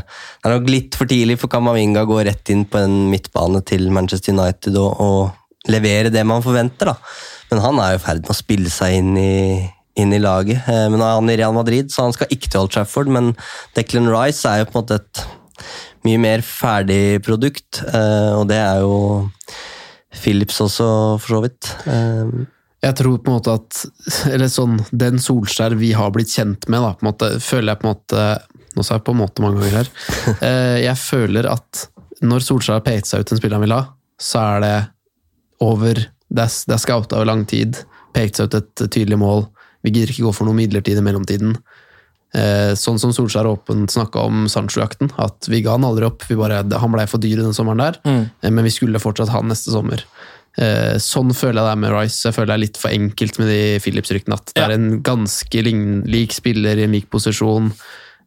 er nok litt for tidlig for Kamavinga å gå rett inn på en midtbane til Manchester United og, og levere det man forventer, da. Men han er jo i ferd med å spille seg inn i inn i laget. Men nå er han i Real Madrid, så han skal ikke til Old Trafford. Men Declan Rice er jo på en måte et mye mer ferdig produkt, eh, og det er jo Philips også, for så vidt. Eh, jeg tror på en måte at Eller sånn, den Solskjær vi har blitt kjent med, da, på en måte, føler jeg på en måte Nå sa jeg på en måte mange ganger her. Eh, jeg føler at når Solskjær har pekt seg ut en spiller han vil ha, så er det over Det er, det er scouta over lang tid, pekt seg ut et tydelig mål. Vi gidder ikke gå for noe midlertidig i mellomtiden. Eh, sånn som Solskjær åpent snakka om Sancho-jakten, at vi ga han aldri opp. Bare, han blei for dyr den sommeren der, mm. eh, men vi skulle fortsatt ha han neste sommer. Eh, sånn føler jeg det er med Rice. Jeg føler det er litt for enkelt med de Philips-ryktene. At det Ja. er en ganske lik spiller i en lik posisjon.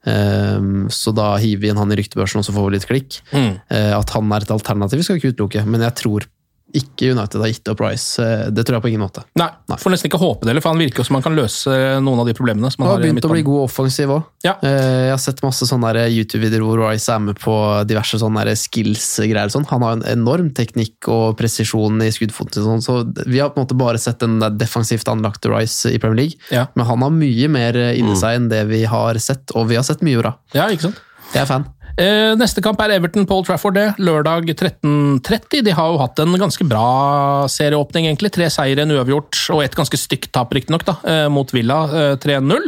Så da hiver vi inn han i ryktebørsen, og så får vi litt klikk. Mm. At han er et alternativ, skal vi ikke utelukke, men jeg tror ikke United har gitt opp Rice. Eh, Det tror jeg på ingen måte. Nei, får nesten ikke håpe det, for han virker som han kan løse noen av de problemene. som Han har har begynt å bli god offensiv òg. Ja. Jeg har sett masse sånne YouTube-videoer hvor Rice er med på diverse sånne skills-greier. Sånn. Han har en enorm teknikk og presisjon i skuddfoten. sin, Sånn. Så vi har på en måte bare sett en defensivt anlagte Rice i Premier League. Ja. Men han har mye mer inni seg enn det vi har sett, og vi har sett mye bra. Ja, ikke sant? Jeg er fan. Eh, neste kamp er Everton Paul Trafford, det. Lørdag 13.30. De har jo hatt en ganske bra serieåpning, egentlig. Tre seire, en uavgjort og et ganske stygt tap, riktignok, da, eh, mot Villa. Eh, 3-0.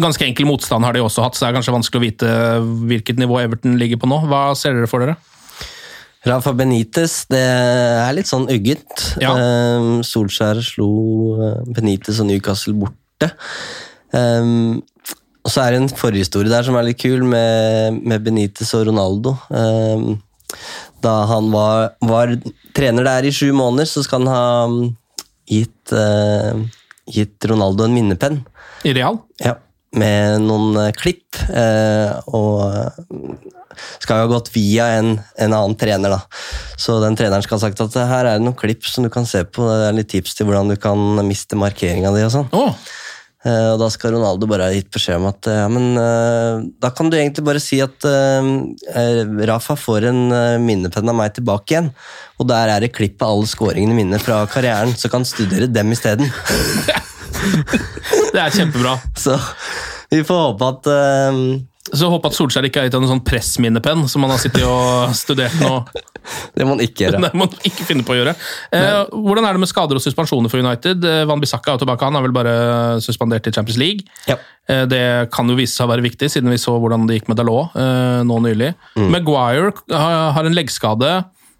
Ganske enkel motstand har de også hatt, så det er kanskje vanskelig å vite hvilket nivå Everton ligger på nå. Hva ser dere for dere? Rafa Benitez, det er litt sånn ugget. Ja. Eh, Solskjær slo eh, Benitez og Newcastle borte. Um, og så er det en forhistorie der som er litt kul, med, med Benitez og Ronaldo. Um, da han var, var trener der i sju måneder, så skal han ha um, gitt, eh, gitt Ronaldo en minnepenn. I Real? Ja, med noen eh, klipp. eh, og skal jo ha gått via en, en annen trener, da. Så den treneren skal ha sagt at her er det noen klipp som du kan se på. Det er litt tips til hvordan du kan miste markeringa di og sånn. Eh, og da skal Ronaldo bare ha gitt beskjed om at ja, men eh, da kan du egentlig bare si at eh, eh, Rafa får en eh, minnepenn av meg tilbake igjen. Og der er det klipp av alle skåringene mine fra karrieren, så kan studere dem isteden. det er kjempebra. Så vi får håpe at eh, Så håper at Solskjær ikke har gitt en sånn pressminnepenn som han har sittet og studert nå. det må han ikke gjøre. Det må man ikke finne på å gjøre. Eh, hvordan er det med skader og suspensjoner for United? Eh, Van Bissaka er jo tilbake, han er vel bare suspendert i Champions League. Ja. Eh, det kan jo vise seg å være viktig, siden vi så hvordan det gikk med Dalot eh, nå nylig. Mm. Maguire har, har en leggskade.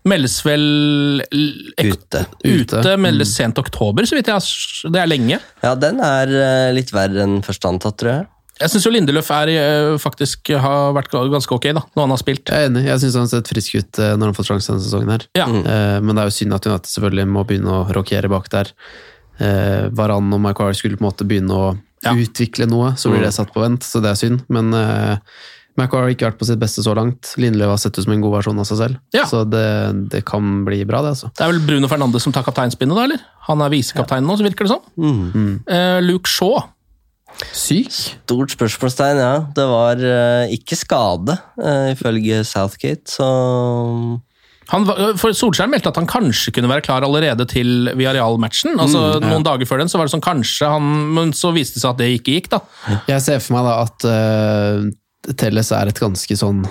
Meldes vel Ute. ute Ute. meldes sent oktober, så vidt jeg har Det er lenge. Ja, den er eh, litt verre enn først antatt, tror jeg. Jeg syns Lindeløf er, eh, faktisk har vært ganske ok, da, når han har spilt. Jeg er enig. Jeg syns han har sett frisk ut eh, når han har fått sjansen denne sesongen. her. Ja. Eh, Men det er jo synd at United selvfølgelig må begynne å rokere bak der. Eh, Varan og Maguire skulle på en måte begynne å Ja. utvikle noe, så blir det satt på vent, så det er synd. Men Maguire har ikke vært på sitt beste så langt. Lindløv har sett ut som en god versjon av seg selv. Ja. Så det, det kan bli bra, det, altså. Det er vel Bruno Fernandes som tar kapteinspinnet, da, eller? Han er visekaptein nå, så virker det sånn. Eh, Luke Shaw Syk? Stort spørsmålstegn, ja. Det var uh, ikke skade, uh, ifølge Southgate, så Han, for Solskjær meldte at han kanskje kunne være klar allerede til Viareal-matchen. Altså, Noen dager før den så var det sånn kanskje han Men så viste det seg at det ikke gikk, da. Jeg ser for meg da at uh, Telles er et ganske sånn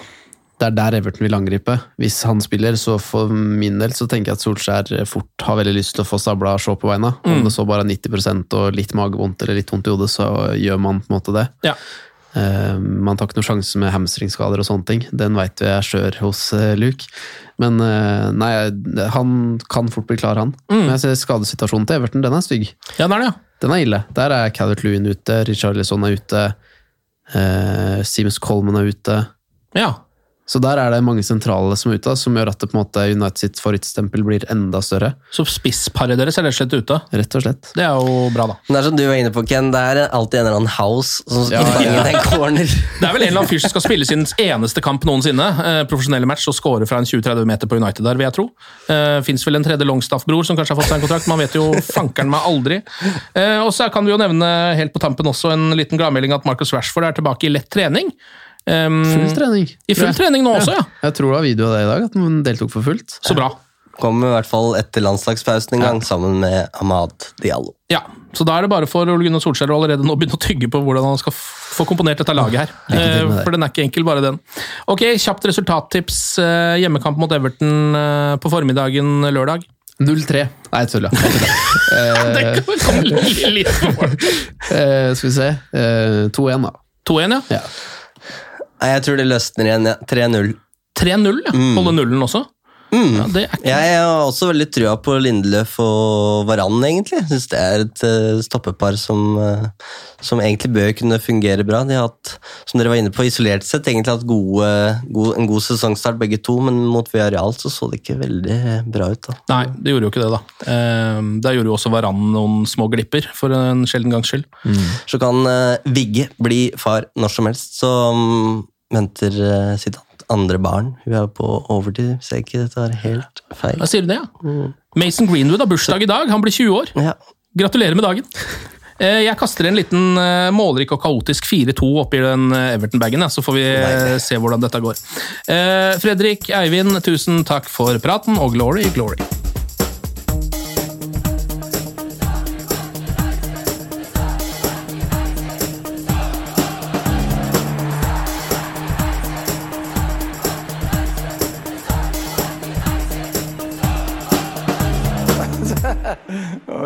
det er der Everton vil angripe. Hvis han spiller, så for min del så tenker jeg at Solskjær fort har veldig lyst til å få stabla Shaw på beina. Mm. Om det så bare er 90% og litt magevondt eller litt vondt i hodet, så gjør man på en måte det. Ja. Uh, man tar ikke noen sjanse med hamstringskader og sånne ting. Den veit vi er skjør hos uh, Luke. Men uh, nei, han kan fort bli klar, han. Mm. Men jeg ser skadesituasjonen til Everton, den er stygg. Ja, den er det, ja. Den er ille. Der er Calvert Lewin ute, Richarlison er ute, eh, Seamus Coleman er ute. Ja. Så der er det mange sentrale som er ute, som gjør at det på en måte United sitt favorittstempel blir enda større. Så spissparet deres er rett og slett ute? Rett og slett. Det er jo bra, da. Det er som du var inne på, Ken, det er alltid en eller annen house som skal Ja, fange ja. den corner. Det er vel en eller annen fyr som skal spille sin eneste kamp noensinne, eh, profesjonelle match, og score fra en 20-30 meter på United der, vil jeg tro. Eh, Fins vel en tredje Longstaff-bror som kanskje har fått seg en kontrakt, man vet jo fankeren meg aldri. Eh, og så kan vi jo nevne helt på tampen også en liten gladmelding at Marcus Rashford er tilbake i lett trening. Um, Full trening. I full trening nå også, ja. Jeg tror det var video av det i dag, at han deltok for fullt. Så bra. Kommer i hvert fall etter landslagspausen en gang, sammen med Ahmad Diallo. Ja, Så da er det bare for Ole Gunnar Solskjær å allerede nå begynne å tygge på hvordan han skal få komponert dette laget her. Eh, det. For den er ikke enkel, bare den. Ok, Kjapt resultattips. eh, Hjemmekamp mot Everton eh, på formiddagen lørdag. 0-3. Nei, jeg tuller. Det Eh, kom litt for. eh, skal vi se. Eh, 2-1, da. 2-1, ja. Ja. Jeg tror det løsner igjen. ja. 3-0. 3-0, ja. Holde nullen også. Ja, det er ikke Jeg har også veldig trua på Lindeløf og Varan, egentlig. Syns det er et eh, stoppepar som, eh, som egentlig bør kunne fungere bra. De har hatt, som dere var inne på, isolert sett egentlig hatt gode, gode, en god sesongstart begge to, men mot Villarreal så så det ikke veldig bra ut. da. Nei, det gjorde jo ikke det, da. Eh, Der gjorde jo også Varan noen små glipper, for en sjelden gangs skyld. Så kan Vigge bli far når som helst, så mm, venter sitt andre barn. Hun er på overtid, hvis jeg ikke dette er helt feil. Da sier du det, ja. Mason Greenwood har bursdag i dag. Han blir 20 år. Ja. Gratulerer med dagen. Eh, Jeg kaster en liten eh, målrik og kaotisk 4-2 oppi den eh, Everton-bagen, så får vi se hvordan dette går. Fredrik, Eivind, tusen takk for praten, og glory, glory.